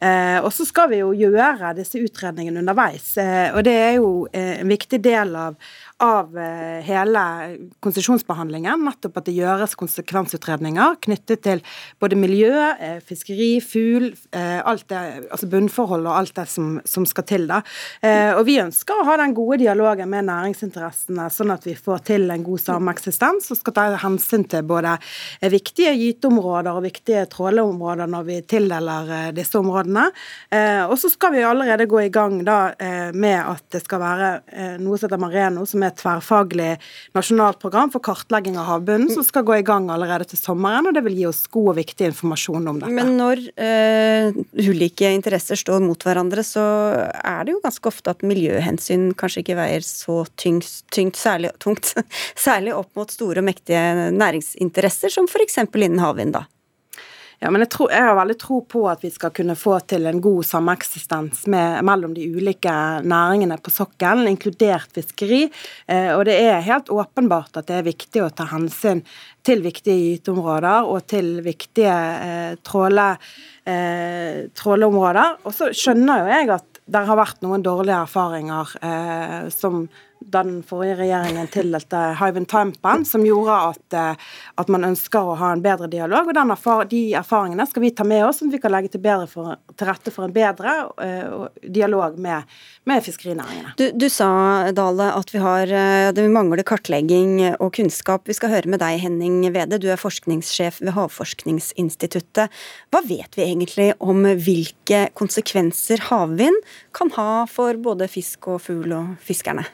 Eh, og så skal vi jo gjøre disse utredningene underveis. Eh, og det er jo en viktig del av, av eh, hele konsesjonsbehandlingen. Nettopp at det gjøres konsekvensutredninger knyttet til både miljø, eh, fiskeri, fugl, det, altså bunnforhold og alt det som, som skal til. da. Og vi ønsker å ha den gode dialogen med næringsinteressene, sånn at vi får til en god sameksistens og skal ta hensyn til både viktige gyteområder og viktige tråleområder når vi tildeler disse områdene. Og så skal vi allerede gå i gang da med at det skal være noe som heter Mareno, som er tverrfaglig nasjonalt program for kartlegging av havbunnen, som skal gå i gang allerede til sommeren. og Det vil gi oss god og viktig informasjon om dette. Men når uh, ulike interesser står mot hverandre, så er det jo ganske ofte at miljøhensyn kanskje ikke veier så tyngt, tyngt særlig, tungt, særlig opp mot store og mektige næringsinteresser, som f.eks. innen havvind, da. Ja, men jeg, tror, jeg, har veldig tro på at vi skal kunne få til en god sameksistens med, mellom de ulike næringene på sokkelen, inkludert fiskeri. Eh, og det er helt åpenbart at det er viktig å ta hensyn til viktige gyteområder og til viktige eh, tråle, eh, tråleområder. Og så skjønner jo jeg at det har vært noen dårlige erfaringer eh, som den forrige regjeringen tildelte Hywind Tampen, som gjorde at, eh, at, man ønsker å ha en bedre dialog. og erfar De erfaringene skal vi ta med oss, sånn at vi kan legge til, for, til rette for en bedre uh, dialog med, med fiskerinæringene. Du, du, sa, Dale, at vi, har, det vi mangler kartlegging og kunnskap. Vi skal høre med deg, Henning Wede. Du er forskningssjef ved Havforskningsinstituttet. Hva vet vi egentlig om hvilke konsekvenser havvind kan ha for både fisk og fugl og fiskerne?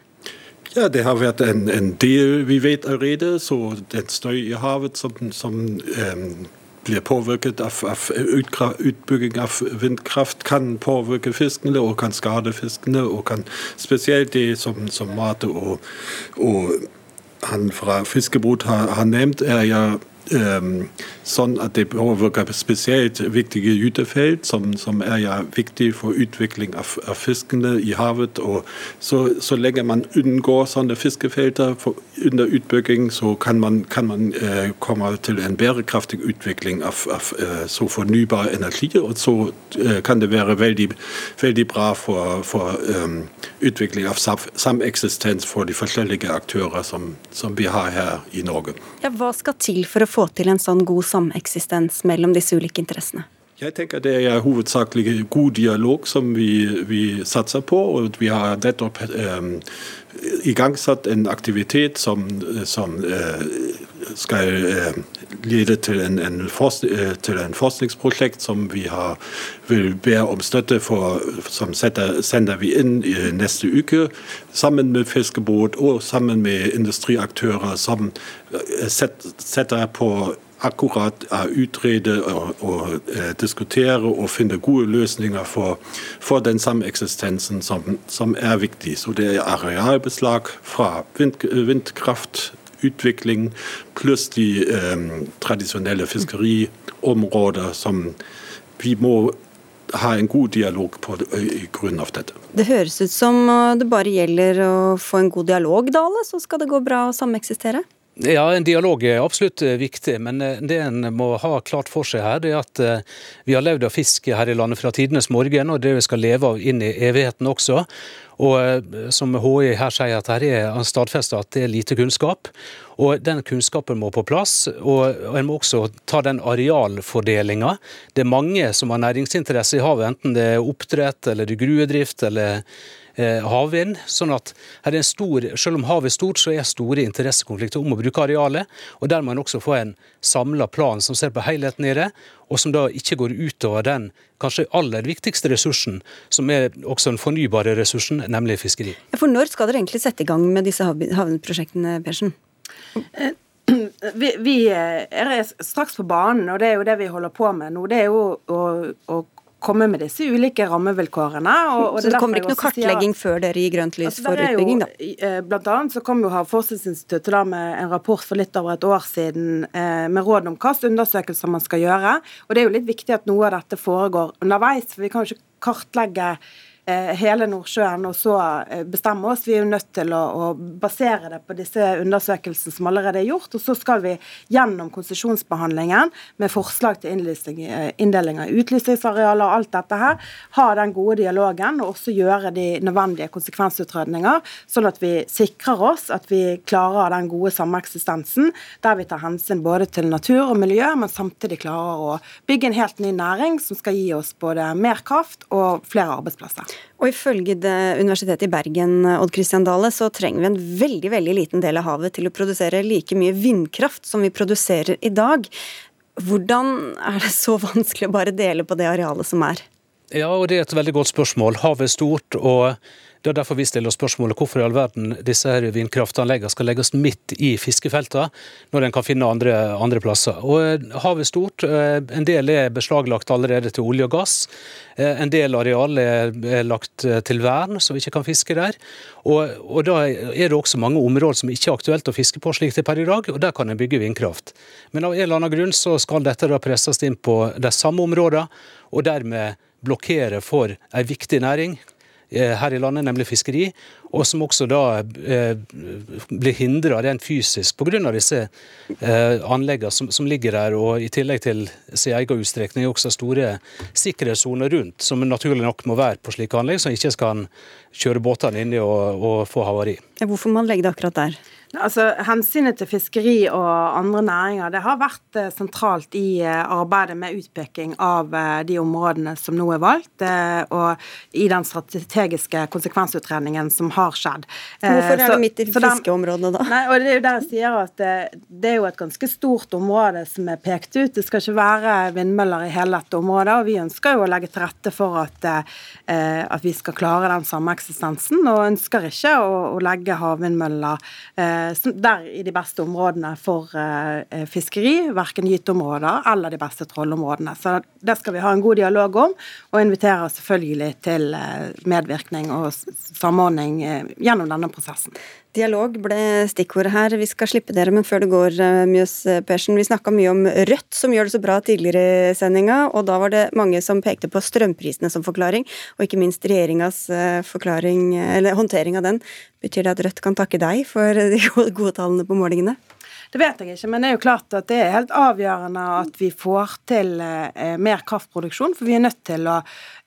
Ja, det har vært en, en del vi vet allerede. Så den støy i havet som, som um, blir påvirket av, av, utbygging av vindkraft, kan påvirke fiskene og kan skade fiskene. Og kan spesielt det som, som Marte og, og han fra Fiskebrot har, har nevnt, er ja um, sånn at det påvirker spesielt viktige gytefelt, som, som, er ja viktig for utvikling av, av fiskene i havet. og så, så, lenge man unngår sånne fiskefelter for, under utbygging, så kan man, kan man uh, komme til en bærekraftig utvikling av, av uh, så fornybar energi. Og så uh, kan det være veldig, veldig bra for, for um, utvikling av sameksistens for de forskjellige aktører som, som vi har her i Norge. Ja, hva skal til for å få til en sånn god sameksistens mellom disse ulike interessene? Jeg tenker Det er hovedsakelig god dialog som vi, vi satser på. og Vi har nettopp eh, igangsatt en aktivitet som, som eh, skal eh, lede til en, en, eh, til en, forskningsprosjekt som vi har, vil be om støtte for, som setter, sender vi inn i neste uke. Sammen med fiskebåt og sammen med industriaktører som eh, setter på akkurat å utrede og, og eh, diskutere og finne gode løsninger for, for den sameksistensen som, som, er viktig. Så det er arealbeslag fra vind, vindkraftutvikling pluss de eh, tradisjonelle fiskeriområder som vi må ha en god dialog på i grunn av dette. Det høres ut som det bare gjelder å få en god dialog, Dale, så skal det gå bra å sameksistere? Ja, En dialog er absolutt eh, viktig, men eh, det en må ha klart for seg her, det er at eh, vi har levd av fisk her i landet fra tidenes morgen, og det vi skal leve av inn i evigheten også. Og som HI her sier, at her er stadfesta at det er lite kunnskap. Og den kunnskapen må på plass, og en må også ta den arealfordelinga. Det er mange som har næringsinteresse i havet, enten det er oppdrett eller det er gruedrift eller havvind. sånn at her er en stor, Selv om havet er stort, så er store interessekonflikter om å bruke arealet. og Der må en også få en samla plan som ser på helheten i det, og som da ikke går utover den kanskje aller viktigste ressursen, som er også den fornybare ressursen, nemlig fiskeri. For når skal dere egentlig sette i gang med disse havneprosjektene, Persen? Eh, vi, vi, er straks på banen, og det er jo det vi holder på med nå. Det er jo å, å komme med disse ulike rammevilkårene. Og, og så det kommer ikke noe kartlegging sier, før dere gir grønt lys altså, for utbygging, da? Eh, blant annet så kom jo Havforskningsinstituttet da med en rapport for litt over et år siden eh, med råd om hva undersøkelser man skal gjøre. Og det er jo litt viktig at noe av dette foregår underveis, for vi kan jo ikke kartlegge hele Nordsjøen og så eh, bestemme oss. Vi er jo nødt til å, å, basere det på disse undersøkelsene som allerede er gjort. Og så skal vi gjennom konsesjonsbehandlingen med forslag til eh, inndeling av utlysningsarealer og alt dette her, ha den gode dialogen og også gjøre de nødvendige konsekvensutredninger, sånn at vi sikrer oss at vi klarer den gode sameksistensen der vi tar hensyn både til natur og miljø, men samtidig klarer å bygge en helt ny næring som skal gi oss både mer kraft og flere arbeidsplasser. Og Ifølge Universitetet i Bergen Odd Christian Dale, så trenger vi en veldig veldig liten del av havet til å produsere like mye vindkraft som vi produserer i dag. Hvordan er det så vanskelig å bare dele på det arealet som er? Ja, og Det er et veldig godt spørsmål. Havet er stort, og Det er derfor vi stiller spørsmålet hvorfor i all verden disse her vindkraftanleggene skal legges midt i fiskefeltene, når en kan finne andre, andre plasser. Og eh, Havet er stort. eh, En del er beslaglagt allerede til olje og gass. Eh, En del areal er er lagt til vern, så vi ikke kan fiske der. Og, og Da er det også mange områder som ikke er aktuelt å fiske på slik det er per i dag, og der kan en bygge vindkraft. Men av en eller annen grunn så skal dette da presses inn på de samme områdene, og dermed blokkere for en viktig næring her i landet, nemlig fiskeri, og som også da eh, blir hindra rent fysisk pga. disse eh, anleggene som, som ligger der, og i tillegg til sin egen utstrekning også store sikkerhetssoner rundt, som naturlig nok må være på slike anlegg, så ikke skal kjøre båtene inni og, og få havari. Hvorfor man legger det akkurat der? Altså, Hensynet til fiskeri og andre næringer det har vært eh, sentralt i eh, arbeidet med utpeking av eh, de områdene som nå er valgt, og i den strategiske konsekvensutredningen som har skjedd. Hvorfor er så- det midt i fiskeområdene da? Nei, og Det er jo der jeg sier at det, det er jo et ganske stort område som er pekt ut. Det skal ikke være vindmøller i hele dette området, og vi ønsker jo å legge til rette for at, at vi skal klare den sameksistensen, og ønsker ikke å, å legge havvindmøller eh, der i de beste områdene for eh, fiskeri, verken gyteområder eller de beste trollområdene. Så det skal vi ha en god dialog om, og inviterer selvfølgelig til eh, medvirkning og samordning eh, gjennom denne prosessen. Dialog ble stikkordet her. Vi skal slippe dere, men før det går, eh, Mjøs Persen. Vi snakka mye om Rødt, som gjør det så bra tidligere i sendinga, og da var det mange som pekte på strømprisene som forklaring, og ikke minst regjeringas eh, håndtering av den. Betyr det at Rødt kan takke deg for de gode tallene på målingene? Det vet jeg ikke, men det er jo klart at det er helt avgjørende at vi får til eh, mer kraftproduksjon. For vi er nødt til å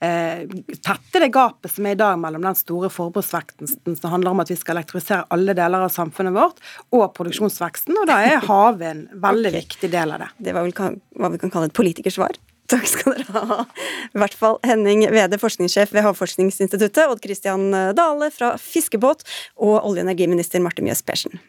eh, tette det gapet som er i dag mellom den store forbruksveksten som handler om at vi skal elektrifisere alle deler av samfunnet vårt, og produksjonsveksten. Og da er havvind veldig viktig del av det. Det var vel hva vi kan kalle et politikersvar. Takk skal dere ha. I hvert fall Henning Wede, forskningssjef ved Havforskningsinstituttet, Odd Christian Dale fra Fiskebåt og olje- og energiminister Marte Mjøs Persen.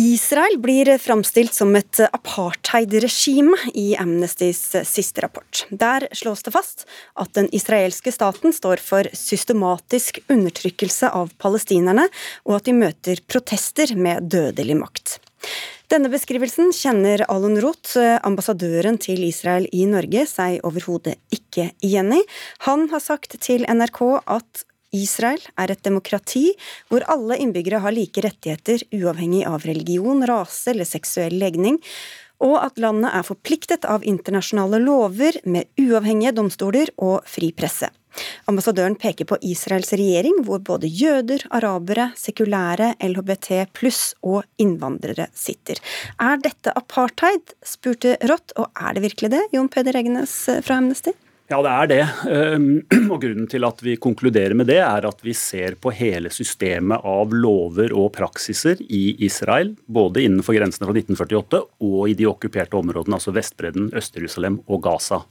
Israel blir framstilt som et apartheid-regime i Amnestys siste rapport. Der slås det fast at den israelske staten står for systematisk undertrykkelse av palestinerne, og at de møter protester med dødelig makt. Denne beskrivelsen kjenner Alon Roth, ambassadøren til Israel i Norge, seg overhodet ikke igjen i. Han har sagt til NRK at Israel er et demokrati hvor alle innbyggere har like rettigheter uavhengig av religion, rase eller seksuell legning, og at landet er forpliktet av internasjonale lover med uavhengige domstoler og fri presse. Ambassadøren peker på Israels regjering, hvor både jøder, arabere, sekulære, LHBT pluss og innvandrere sitter. Er dette apartheid, spurte Rott, og er det virkelig det, Jon Peder Egnes fra Amnesty? Ja, det er det. Ehm, Og Grunnen til at vi konkluderer med det, er at vi ser på hele systemet av lover og praksiser i Israel, både innenfor grensene fra 1948 og i de okkuperte områdene, altså Vestbredden, Øst-Jerusalem og Gaza.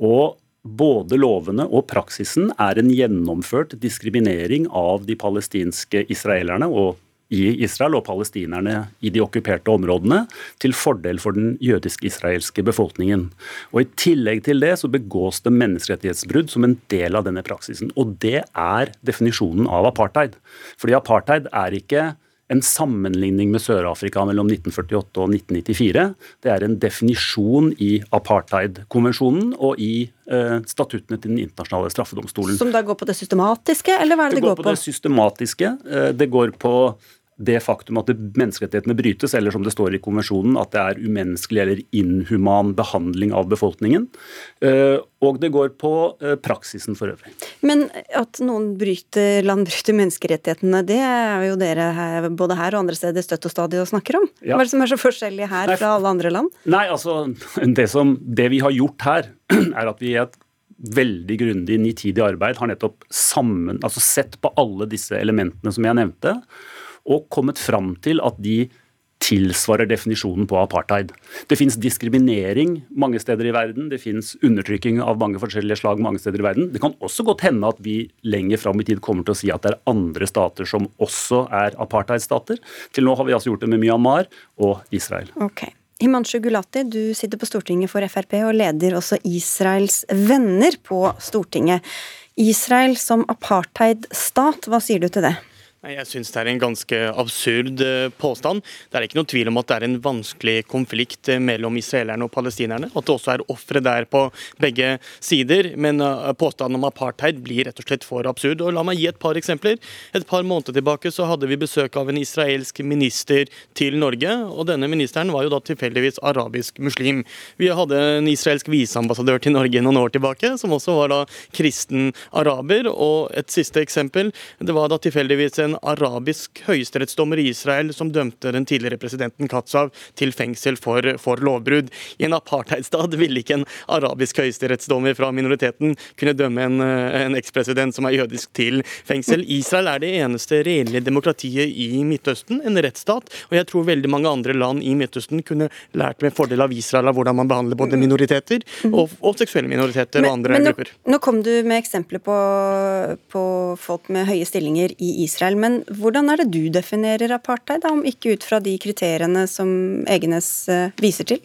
Og både lovene og praksisen er en gjennomført diskriminering av de palestinske israelerne og i Israel og palestinerne i de okkuperte områdene, til fordel for den jødisk-israelske befolkningen. Og I tillegg til det så begås det menneskerettighetsbrudd som en del av denne praksisen. Og det er definisjonen av apartheid. Fordi apartheid er ikke en sammenligning med Sør-Afrika mellom 1948 og 1994. Det er en definisjon i apartheid-konvensjonen og i eh, statuttene til Den internasjonale straffedomstolen. Som da går på det systematiske, eller hva er det det, går på det systematiske. Eh, Det går på det faktum at menneskerettighetene brytes, eller som det står i konvensjonen, at det er umenneskelig eller inhuman behandling av befolkningen. Eh, Og det går på eh, praksisen for øvrig. Men at noen bryter, land bryter menneskerettighetene, det er jo dere her, både her og andre steder støtt og stadig og snakker om. Ja. Hva er det som er så forskjellig her Nei, fra alle andre land? Nei, altså, det, som, det vi har gjort her, er at vi i et veldig grundig nitidig arbeid har nettopp sammen, altså sett på alle disse elementene som jeg nevnte, og kommet fram til at de tilsvarer definisjonen på apartheid. Det fins diskriminering mange steder i verden, det fins undertrykking av mange forskjellige slag mange steder i verden. Det kan også godt hende at vi lenger fram i tid kommer til å si at det er andre stater som også er apartheidstater. Til nå har vi altså gjort det med Myanmar og Israel. Ok. Himanshu Gulati, du sitter på Stortinget for Frp og leder også Israels venner på Stortinget. Israel som apartheidstat, hva sier du til det? Jeg syns det er en ganske absurd eh, påstand. Det er ikke noe tvil om at det er en vanskelig konflikt eh, mellom israelerne og palestinerne. At det også er ofre der på begge sider. Men eh, påstanden om apartheid blir rett og slett for absurd. Og La meg gi et par eksempler. Et par måneder tilbake så hadde vi besøk av en israelsk minister til Norge. og Denne ministeren var jo da tilfeldigvis arabisk muslim. Vi hadde en israelsk viseambassadør til Norge noen år tilbake, som også var da kristen araber. Og et siste eksempel, det var da tilfeldigvis en arabisk høyesterettsdommer i Israel som dømte den tidligere presidenten Katzav til fengsel for, for lovbrudd. I en apartheidstat ville ikke en arabisk høyesterettsdommer fra minoriteten kunne dømme en, en ekspresident som er jødisk til fengsel. Israel er det eneste reelle demokratiet i Midtøsten, en rettsstat. Og jeg tror veldig mange andre land i Midtøsten kunne lært med fordel av Israel av hvordan man behandler både minoriteter og, og seksuelle minoriteter men, og andre men nå, grupper. Nå kom du med eksempler på, på folk med høye stillinger i Israel. Men hvordan er det du definerer apartheid, da, om ikke ut fra de kriteriene som Egenes eh, viser til?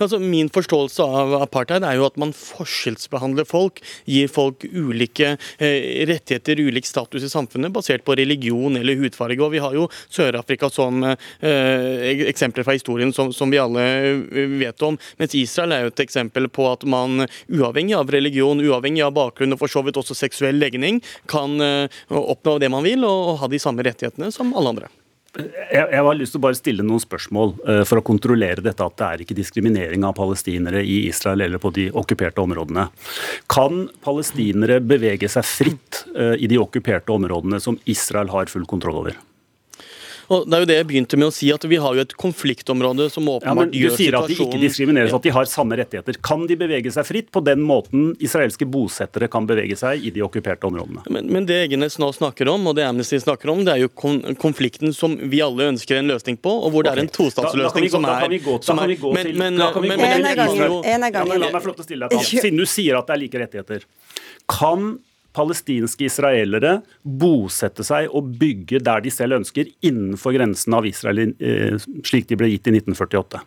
Altså, min forståelse av apartheid er jo at man forskjellsbehandler folk, gir folk ulike eh, rettigheter, ulik status i samfunnet, basert på religion eller hudfarge. Og Vi har jo Sør-Afrika som eh, eksempler fra historien som, som, vi alle eh, vet om. Mens Israel er jo et eksempel på at man uavhengig av religion, uavhengig av bakgrunn og for så vidt også seksuell legning, kan eh, oppnå det man vil og, og ha de samme rettighetene som alle andre. Jeg, jeg har lyst til å bare stille noen spørsmål uh, for å kontrollere dette at det er ikke diskriminering av palestinere i Israel eller på de okkuperte områdene. Kan palestinere bevege seg fritt uh, i de okkuperte områdene som Israel har full kontroll over? Og det er jo det jeg begynte med å si, at Vi har jo et konfliktområde som åpenbart ja, gjør situasjonen Du sier at de ikke diskrimineres, at de har samme rettigheter. Kan de bevege seg fritt på den måten israelske bosettere kan bevege seg i de okkuperte områdene? Men, men det Egenes nå snakker om, og det Amnesty snakker om, det er jo konflikten som vi alle ønsker en løsning på, og hvor det er en tostatsløsning som er Da kan vi gå til En av gangen. La meg få lov til å stille deg et Siden du sier at det er like rettigheter. Kan palestinske israelere bosette seg og bygge der de selv ønsker, innenfor grensen av Israel eh, slik de ble gitt i 1948?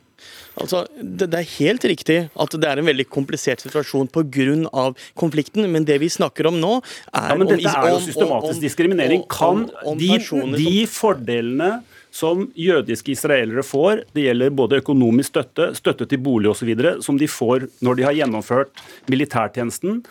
Altså, det, det, er helt riktig at det er en veldig komplisert situasjon pga. konflikten, men det vi snakker om nå, er ja, Men dette er jo systematisk diskriminering. Kan de, de fordelene som jødiske israelere får, det gjelder både økonomisk støtte, støtte til bolig osv., som de får når de har gjennomført militærtjenesten,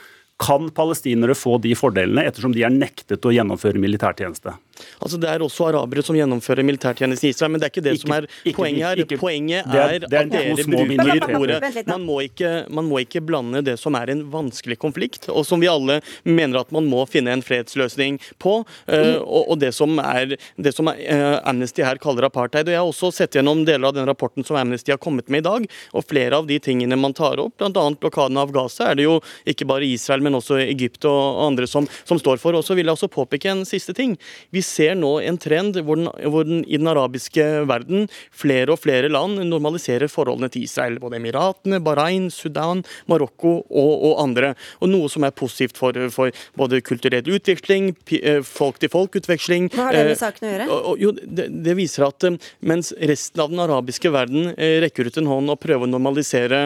kan palestinere få de fordelene, ettersom de er nektet å gjennomføre militærtjeneste? Altså Det er også arabere som gjennomfører militærtjeneste i Israel, men det er ikke det ikke, som er ikke, poenget her. Ikke, poenget er, er, er at dere bruker ordet man må, ikke, man må ikke blande det som er en vanskelig konflikt, og som vi alle mener at man må finne en fredsløsning på, uh, og, og, det som, er, det som er, uh, Amnesty her kaller apartheid. og Jeg har også sett gjennom deler av den rapporten som Amnesty har kommet med i dag, og flere av de tingene man tar opp, bl.a. blokaden av Gaza, er det jo ikke bare Israel, men også Egypt og andre som, som står for. Og så vil jeg også påpeke en siste ting. Vi ser nå en trend hvor, den, hvor den, i den arabiske verden flere og flere land normaliserer forholdene til Israel. Både Emiratene, Bahrain, Sudan, Marokko og, og, andre. Og Noe som er positivt for, for både kulturell utveksling, eh, folk-til-folk-utveksling. Hva har det med saken å gjøre? Og, jo, det, det, viser at eh, mens resten av den arabiske verden eh, rekker ut en hånd og prøver å normalisere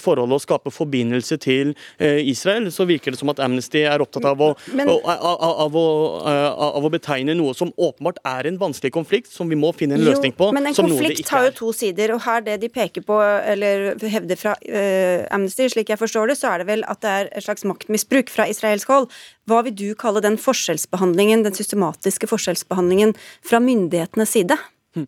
forholdet og skape forbindelse til Israel, så virker det som at Amnesty er opptatt av å, Men, av, av, av å betegne noe som åpenbart er en vanskelig konflikt, som vi må finne en løsning på. Men en konflikt har jo to sider, og her det de peker på, eller hevder fra uh, Amnesty, slik jeg forstår det, så er det vel at det er et slags maktmisbruk fra israelsk hold. Hva vil du kalle den forskjellsbehandlingen, den systematiske forskjellsbehandlingen fra myndighetenes side? Hm.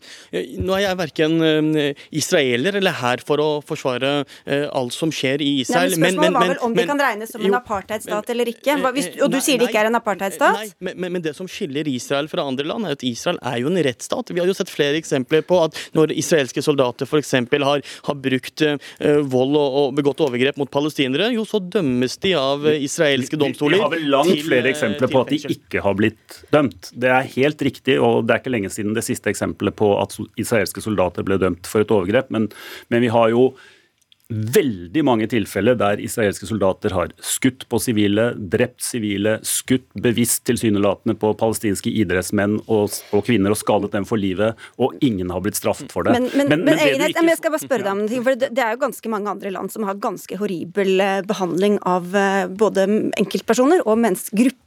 Nå er jeg verken eh, israeler eller her for å forsvare eh, alt som skjer i Israel. Nei, men Spørsmålet men, men, var vel om men, de kan regnes som en apartheidstat eller ikke. Hvis, og du nei, sier det ikke er en apartheidstat? Nei, men, det som skiller Israel fra andre land, er at Israel er jo en rettsstat. Vi har jo sett flere eksempler på at når israelske soldater f.eks. Har, har brukt uh, vold og, og, begått overgrep mot palestinere, jo så dømmes de av israelske domstoler. Vi har vel langt til, flere eksempler på at de ikke har blitt dømt. Det er helt riktig, og det er ikke lenge siden det siste eksempelet på at israelske soldater ble dømt for et overgrep. Men, men vi har jo veldig mange tilfeller der israelske soldater har skutt på sivile, drept sivile, skutt bevisst tilsynelatende på palestinske idrettsmenn og, og, kvinner og skadet dem for livet, og ingen har blitt straffet for det. Men, men, men, men Egenhet, ikke... jeg skal bare spørre deg om en ting, for det, det, er jo ganske mange andre land som har ganske horribel eh, behandling av eh, både enkeltpersoner og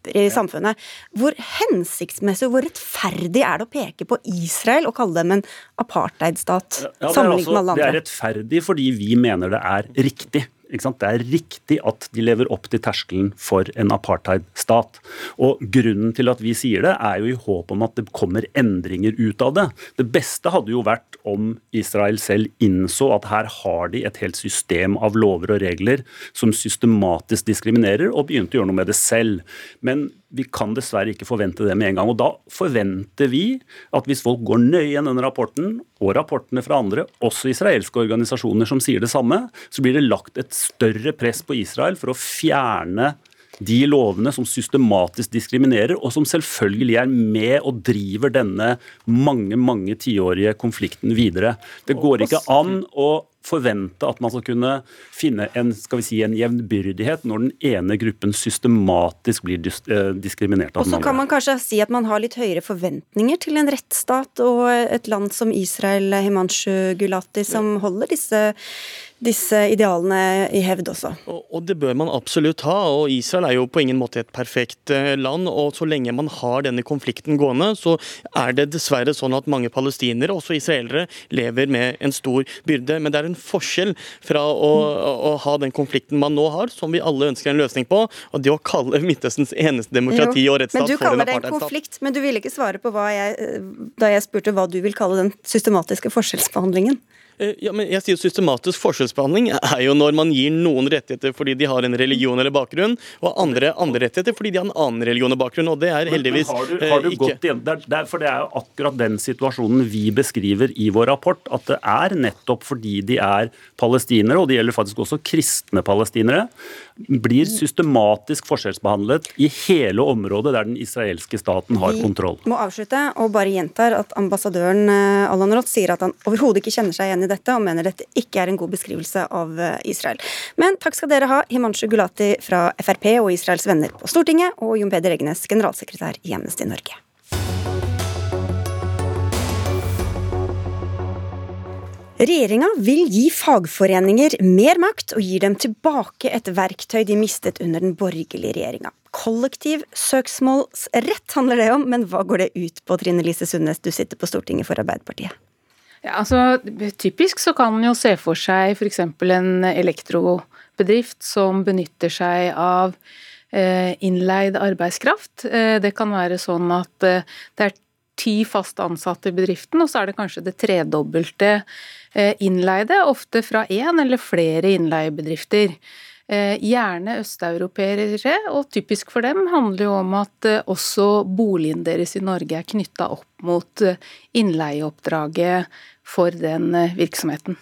grupper i samfunnet. Hvor hensiktsmessig og hvor rettferdig er det å peke på Israel og kalle dem en apartheidstat, ja, sammenlignet altså, med alle andre? Det er rettferdig fordi vi mener det er riktig. Det er riktig at de lever opp til terskelen for en apartheidstat. Og Grunnen til at vi sier det, er jo i håp om at det kommer endringer ut av det. Det beste hadde jo vært om Israel selv innså at her har de et helt system av lover og regler som systematisk diskriminerer, og begynte å gjøre noe med det selv. Men vi kan dessverre ikke forvente det med en gang. Og Da forventer vi at hvis folk går nøye gjennom rapporten, og rapportene fra andre, også israelske organisasjoner som sier det samme, så blir det lagt et større press på Israel for å fjerne de lovene som systematisk diskriminerer, og som selvfølgelig er med og driver denne mange mange tiårige konflikten videre. Det går ikke an å forvente at man skal kunne finne en, skal vi si, en jevnbyrdighet når den ene gruppen systematisk blir eh, diskriminert. Og så kan man kanskje si at man har litt høyere forventninger til en rettsstat og et land som Israel, Himanshu Gulati, som holder disse disse idealene i hevd også. Og, og, Det bør man absolutt ha. og Israel er jo på ingen måte et perfekt eh, land. og Så lenge man har denne konflikten gående, så er det dessverre sånn at mange palestinere, også israelere, lever med en stor byrde. Men det er en forskjell fra å, å, ha den konflikten man nå har, som vi alle ønsker en løsning på, og det å kalle Midtøstens eneste demokrati jo, og rettsstat for en apartheidstat. Men du kaller det en konflikt, men du ville ikke svare på hva jeg, da jeg spurte hva du vil kalle den systematiske forskjellsbehandlingen. Eh, ja, men jeg sier Systematisk forskjellsbehandling er jo når man gir noen rettigheter fordi de har en religion eller bakgrunn, og andre andre rettigheter fordi de har en annen religion og bakgrunn. og det er heldigvis men, men har du, har du eh, ikke igjen, det er, For det er jo akkurat den situasjonen vi beskriver i vår rapport. At det er nettopp fordi de er palestinere, og det gjelder faktisk også kristne palestinere, blir systematisk forskjellsbehandlet i hele området der den israelske staten har kontroll. Vi må avslutte og bare gjentar at ambassadøren eh, Allan Roth sier at han overhodet ikke kjenner seg igjen i dette, og mener dette ikke er en god beskrivelse av eh, Israel. Men takk skal dere ha, Himanshu Gulati fra Frp og Israels venner på Stortinget, og Jon Peder Egnes, generalsekretær i Amnesty Norge. Regjeringa vil gi fagforeninger mer makt og gir dem tilbake et verktøy de mistet under den borgerlige regjeringa. Kollektiv søksmålsrett handler det om, men hva går det ut på, Trine Lise Sundnes, du sitter på Stortinget for Arbeiderpartiet? Ja, altså, typisk så kan man jo se for seg f.eks. en elektrobedrift som benytter seg av eh, innleid arbeidskraft. Eh, det kan være sånn at eh, det er ti fast ansatte i bedriften, og så er det kanskje det tredobbelte Eh, innleide, ofte fra én eller flere innleiebedrifter. Eh, gjerne østeuropeere, og typisk for dem handler jo om at eh, også boligen deres i Norge er knytta opp mot innleieoppdraget for den virksomheten.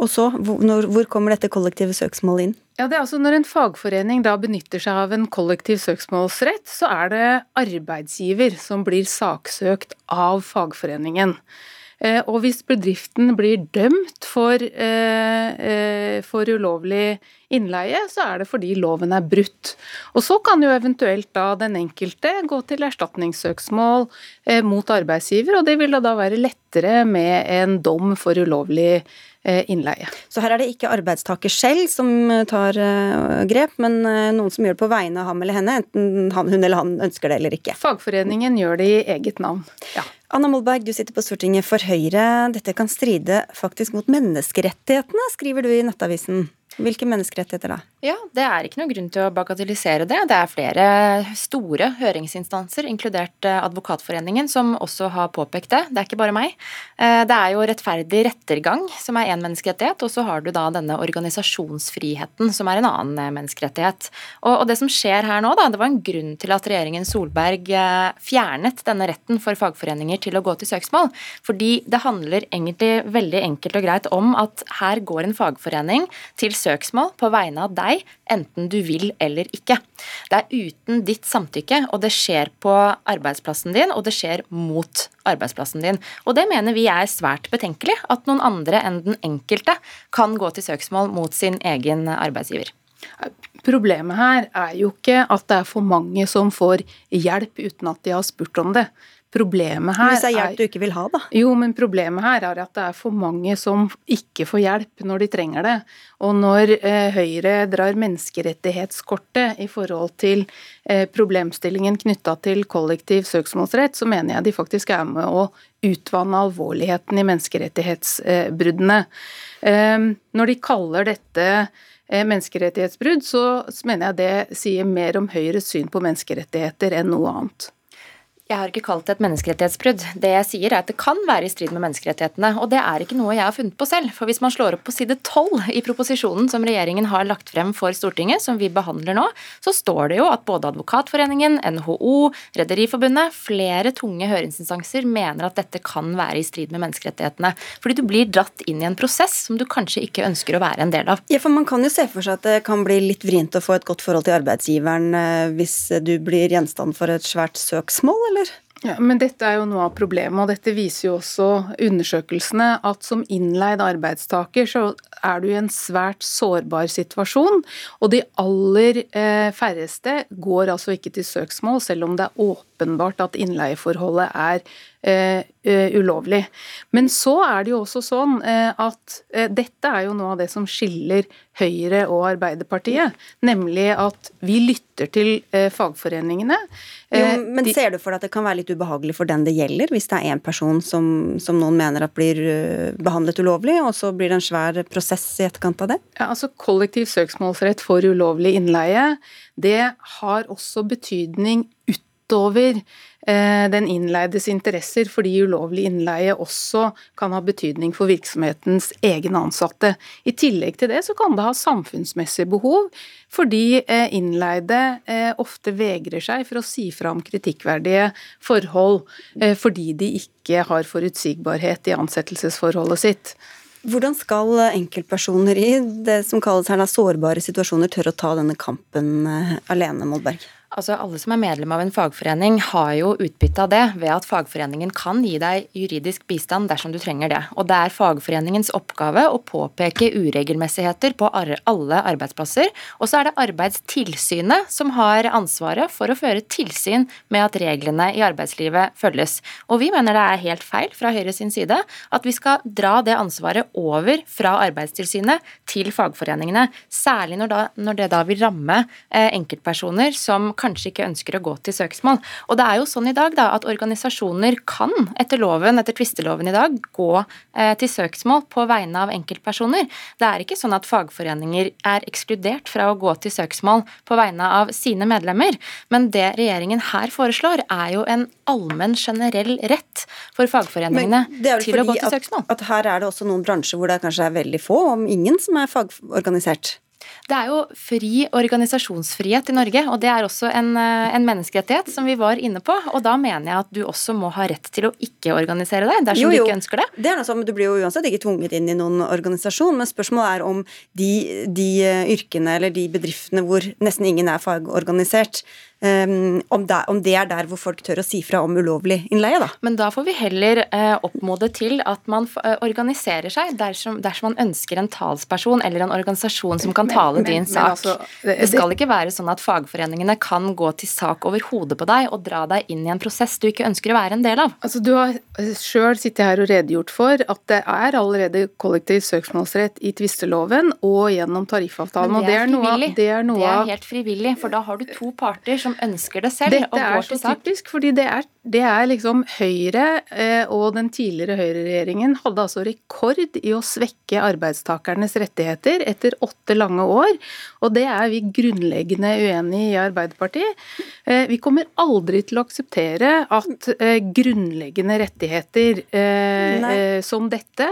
Og så, Hvor kommer dette kollektive søksmålet inn? Ja, det er altså Når en fagforening da benytter seg av en kollektiv søksmålsrett, så er det arbeidsgiver som blir saksøkt av fagforeningen. Eh, og hvis bedriften blir dømt for, eh, eh, for, ulovlig innleie, så er det fordi loven er brutt. Og så kan jo eventuelt da den enkelte gå til erstatningssøksmål mot arbeidsgiver, og det vil da være lettere med en dom for ulovlig innleie. Så her er det ikke arbeidstaker selv som tar grep, men noen som gjør det på vegne av ham eller henne, enten hun eller han ønsker det eller ikke? Fagforeningen gjør det i eget navn, ja. Anna Molberg, du sitter på Stortinget for Høyre. Dette kan stride faktisk mot menneskerettighetene, skriver du i Nettavisen. Hvilke menneskerettigheter da? Ja, Det er ikke noen grunn til å bagatellisere det. Det er flere store høringsinstanser, inkludert eh, Advokatforeningen, som også har påpekt det. Det er ikke bare meg. Eh, det er jo rettferdig rettergang som er én menneskerettighet, og så har du da denne organisasjonsfriheten som er en annen eh, menneskerettighet. Og det som skjer her nå, da, det var en grunn til at regjeringen Solberg fjernet denne retten for fagforeninger til å gå til søksmål. Fordi det handler egentlig veldig enkelt og greit om at her går en fagforening til søksmål søksmål på vegne av deg, enten du vil eller ikke. Det er uten ditt samtykke, og det skjer på arbeidsplassen din, og det skjer mot arbeidsplassen din. Og det mener vi er svært betenkelig, at noen andre enn den enkelte kan gå til søksmål mot sin egen arbeidsgiver. Problemet her er jo ikke at det er for mange som får hjelp uten at de har spurt om det. Problemet her Hvis det er hjelp du ikke vil ha, da? Jo, men problemet her er at det er for mange som ikke får hjelp når de trenger det. Og når eh, Høyre drar menneskerettighetskortet i forhold til eh, problemstillingen knytta til kollektiv søksmålsrett, så mener jeg de faktisk er med å utvanne alvorligheten i menneskerettighetsbruddene. Eh, når de kaller dette eh, menneskerettighetsbrudd, så mener jeg det sier mer om Høyres syn på menneskerettigheter enn noe annet. Jeg har ikke kalt det et menneskerettighetsbrudd. Det jeg sier er at det kan være i strid med menneskerettighetene. Og det er ikke noe jeg har funnet på selv. For hvis man slår opp på side 12 i proposisjonen som regjeringen har lagt frem for Stortinget, som vi behandler nå, så står det jo at både Advokatforeningen, NHO, Rederiforbundet, flere tunge høringsinstanser mener at dette kan være i strid med menneskerettighetene. Fordi du blir dratt inn i en prosess som du kanskje ikke ønsker å være en del av. Ja, for Man kan jo se for seg at det kan bli litt vrient å få et godt forhold til arbeidsgiveren eh, hvis du blir gjenstand for et svært søksmål, eller? Ja, men Dette er jo noe av problemet, og dette viser jo også undersøkelsene, at som innleid arbeidstaker så er du i en svært sårbar situasjon. Og de aller eh, færreste går altså ikke til søksmål, selv om det er åpenbart at innleieforholdet er eh, eh ulovlig. Men så er det jo også sånn eh, at dette er jo noe av det som skiller Høyre og Arbeiderpartiet, nemlig at vi lytter til fagforeningene. Jo, men de, ser du for deg at det kan være litt ubehagelig for den det gjelder, hvis det er en person som, som noen mener at blir behandlet ulovlig, og så blir det en svær prosess i etterkant av det? Ja, altså Kollektiv søksmålsrett for ulovlig innleie, det har også betydning utover Eh, den innleides interesser, fordi ulovlig innleie også kan ha betydning for virksomhetens egne ansatte. I tillegg til det så kan det ha samfunnsmessig behov, fordi eh, innleide eh, ofte vegrer seg for å si fra om kritikkverdige forhold, fordi de ikke har forutsigbarhet i ansettelsesforholdet sitt. Hvordan skal enkeltpersoner i det som kalles her sårbare situasjoner tørre å ta denne kampen alene, Molberg? Altså Alle som er medlem av en fagforening har jo utbytte av det ved at fagforeningen kan gi deg juridisk bistand dersom du trenger det. Og det er fagforeningens oppgave å påpeke uregelmessigheter på alle arbeidsplasser. Og så er det Arbeidstilsynet som har ansvaret for å føre tilsyn med at reglene i arbeidslivet følges. Og vi mener det er helt feil fra Høyre sin side at vi skal dra det ansvaret over fra Arbeidstilsynet til fagforeningene. Særlig når, da, når det da vil ramme eh, enkeltpersoner som kanskje ikke ønsker å gå til søksmål. Og det er jo sånn i dag da, at organisasjoner kan etter loven, etter tvisteloven i dag, gå eh, til søksmål på vegne av enkeltpersoner. Det er ikke sånn at fagforeninger er ekskludert fra å gå til søksmål på vegne av sine medlemmer. Men det regjeringen her foreslår, er jo en allmenn, generell rett for fagforeningene til å gå til søksmål. At, at her er det også noen bransjer hvor det kanskje er veldig få, om ingen, som er fagorganisert? Det er jo fri organisasjonsfrihet i Norge, og det er også en, eh, en, menneskerettighet som vi var inne på. Og da mener jeg at du også må ha rett til å ikke organisere deg, dersom jo, jo. du ikke ønsker det. Det er noe sånn, Du blir jo uansett ikke tvunget inn i noen organisasjon, men spørsmålet er om de, de eh, yrkene eller de bedriftene hvor nesten ingen er fagorganisert, Um, om, det, om, det, er der hvor folk tør å si fra om ulovlig innleie, da. Men da får vi heller uh, oppmode til at man uh, organiserer seg dersom, dersom, man ønsker en talsperson eller en organisasjon som kan tale men, din men, sak. Altså, det, det, skal ikke være sånn at fagforeningene kan gå til sak over hodet på deg og dra deg inn i en prosess du ikke ønsker å være en del av. Altså, du har sjøl sittet her og redegjort for at det er allerede kollektiv søksmålsrett i tvisteloven og gjennom tariffavtalen. Men det er, frivillig. Det er, noe, det er helt frivillig, for da har du to parter som som ønsker det selv. Dette er så typisk, fordi det er, det er liksom Høyre eh, og den tidligere Høyre-regjeringen hadde altså rekord i å svekke arbeidstakernes rettigheter etter åtte lange år. Og det er vi grunnleggende uenig i i Arbeiderpartiet. Eh, vi kommer aldri til å akseptere at eh, grunnleggende rettigheter som dette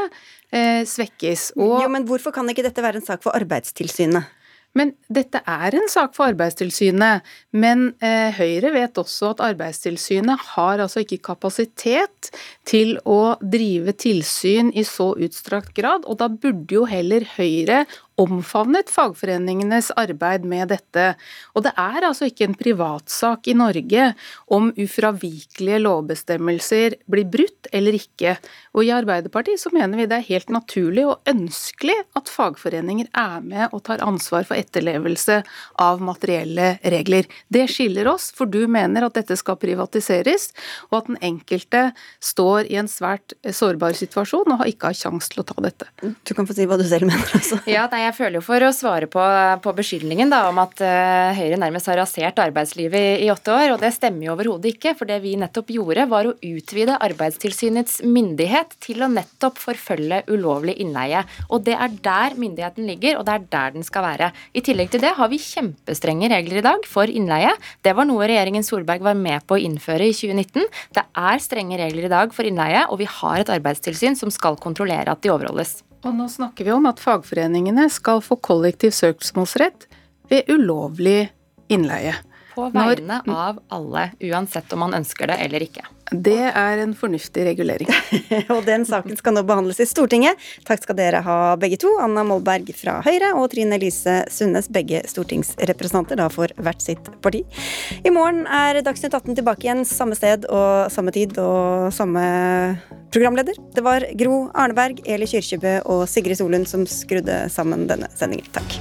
svekkes. Og, jo, men hvorfor kan ikke dette være en sak for Arbeidstilsynet? Men dette er en sak for Arbeidstilsynet. Men eh, Høyre vet også at Arbeidstilsynet har altså ikke kapasitet til å drive tilsyn i så utstrakt grad, og da burde jo heller Høyre omfavnet fagforeningenes arbeid med dette. Og det er altså ikke en privatsak i Norge om ufravikelige lovbestemmelser blir brutt eller ikke. Og i Arbeiderpartiet så mener vi det er helt naturlig og ønskelig at fagforeninger er med og tar ansvar for etterlevelse av materielle regler. Det skiller oss, for du mener at dette skal privatiseres, og at den enkelte står i en svært sårbar situasjon og ikke har kjangs til å ta dette. Du kan få si hva du selv mener. Altså. Ja, nei, Jeg føler jo for å svare på, på beskyldningen da, om at uh, Høyre nærmest har rasert arbeidslivet i, i, åtte år, og det stemmer jo overhodet ikke. For det vi nettopp gjorde, var å utvide Arbeidstilsynets myndighet til å nettopp forfølge ulovlig innleie. Og det er der myndigheten ligger, og det er der den skal være. I tillegg til det har vi kjempestrenge regler i dag for innleie. Det var noe regjeringen Solberg var med på å innføre i 2019. Det er strenge regler i dag for innleie, og vi har et arbeidstilsyn som skal kontrollere at de overholdes. Og nå snakker vi om at fagforeningene skal få kollektiv søksmålsrett ved ulovlig innleie. På vegne Når, av alle, uansett om man ønsker det eller ikke. Det er en fornuftig regulering. og den saken skal nå behandles i Stortinget. Takk skal dere ha begge to. Anna Molberg fra Høyre og Trine Lise Sundnes, begge stortingsrepresentanter, da for hvert sitt parti. I morgen er Dagsnytt 18 tilbake igjen, samme sted og samme tid og samme programleder. Det var Gro Arneberg, Eli Kyrkjebø og Sigrid Solund som skrudde sammen denne sendingen. Takk.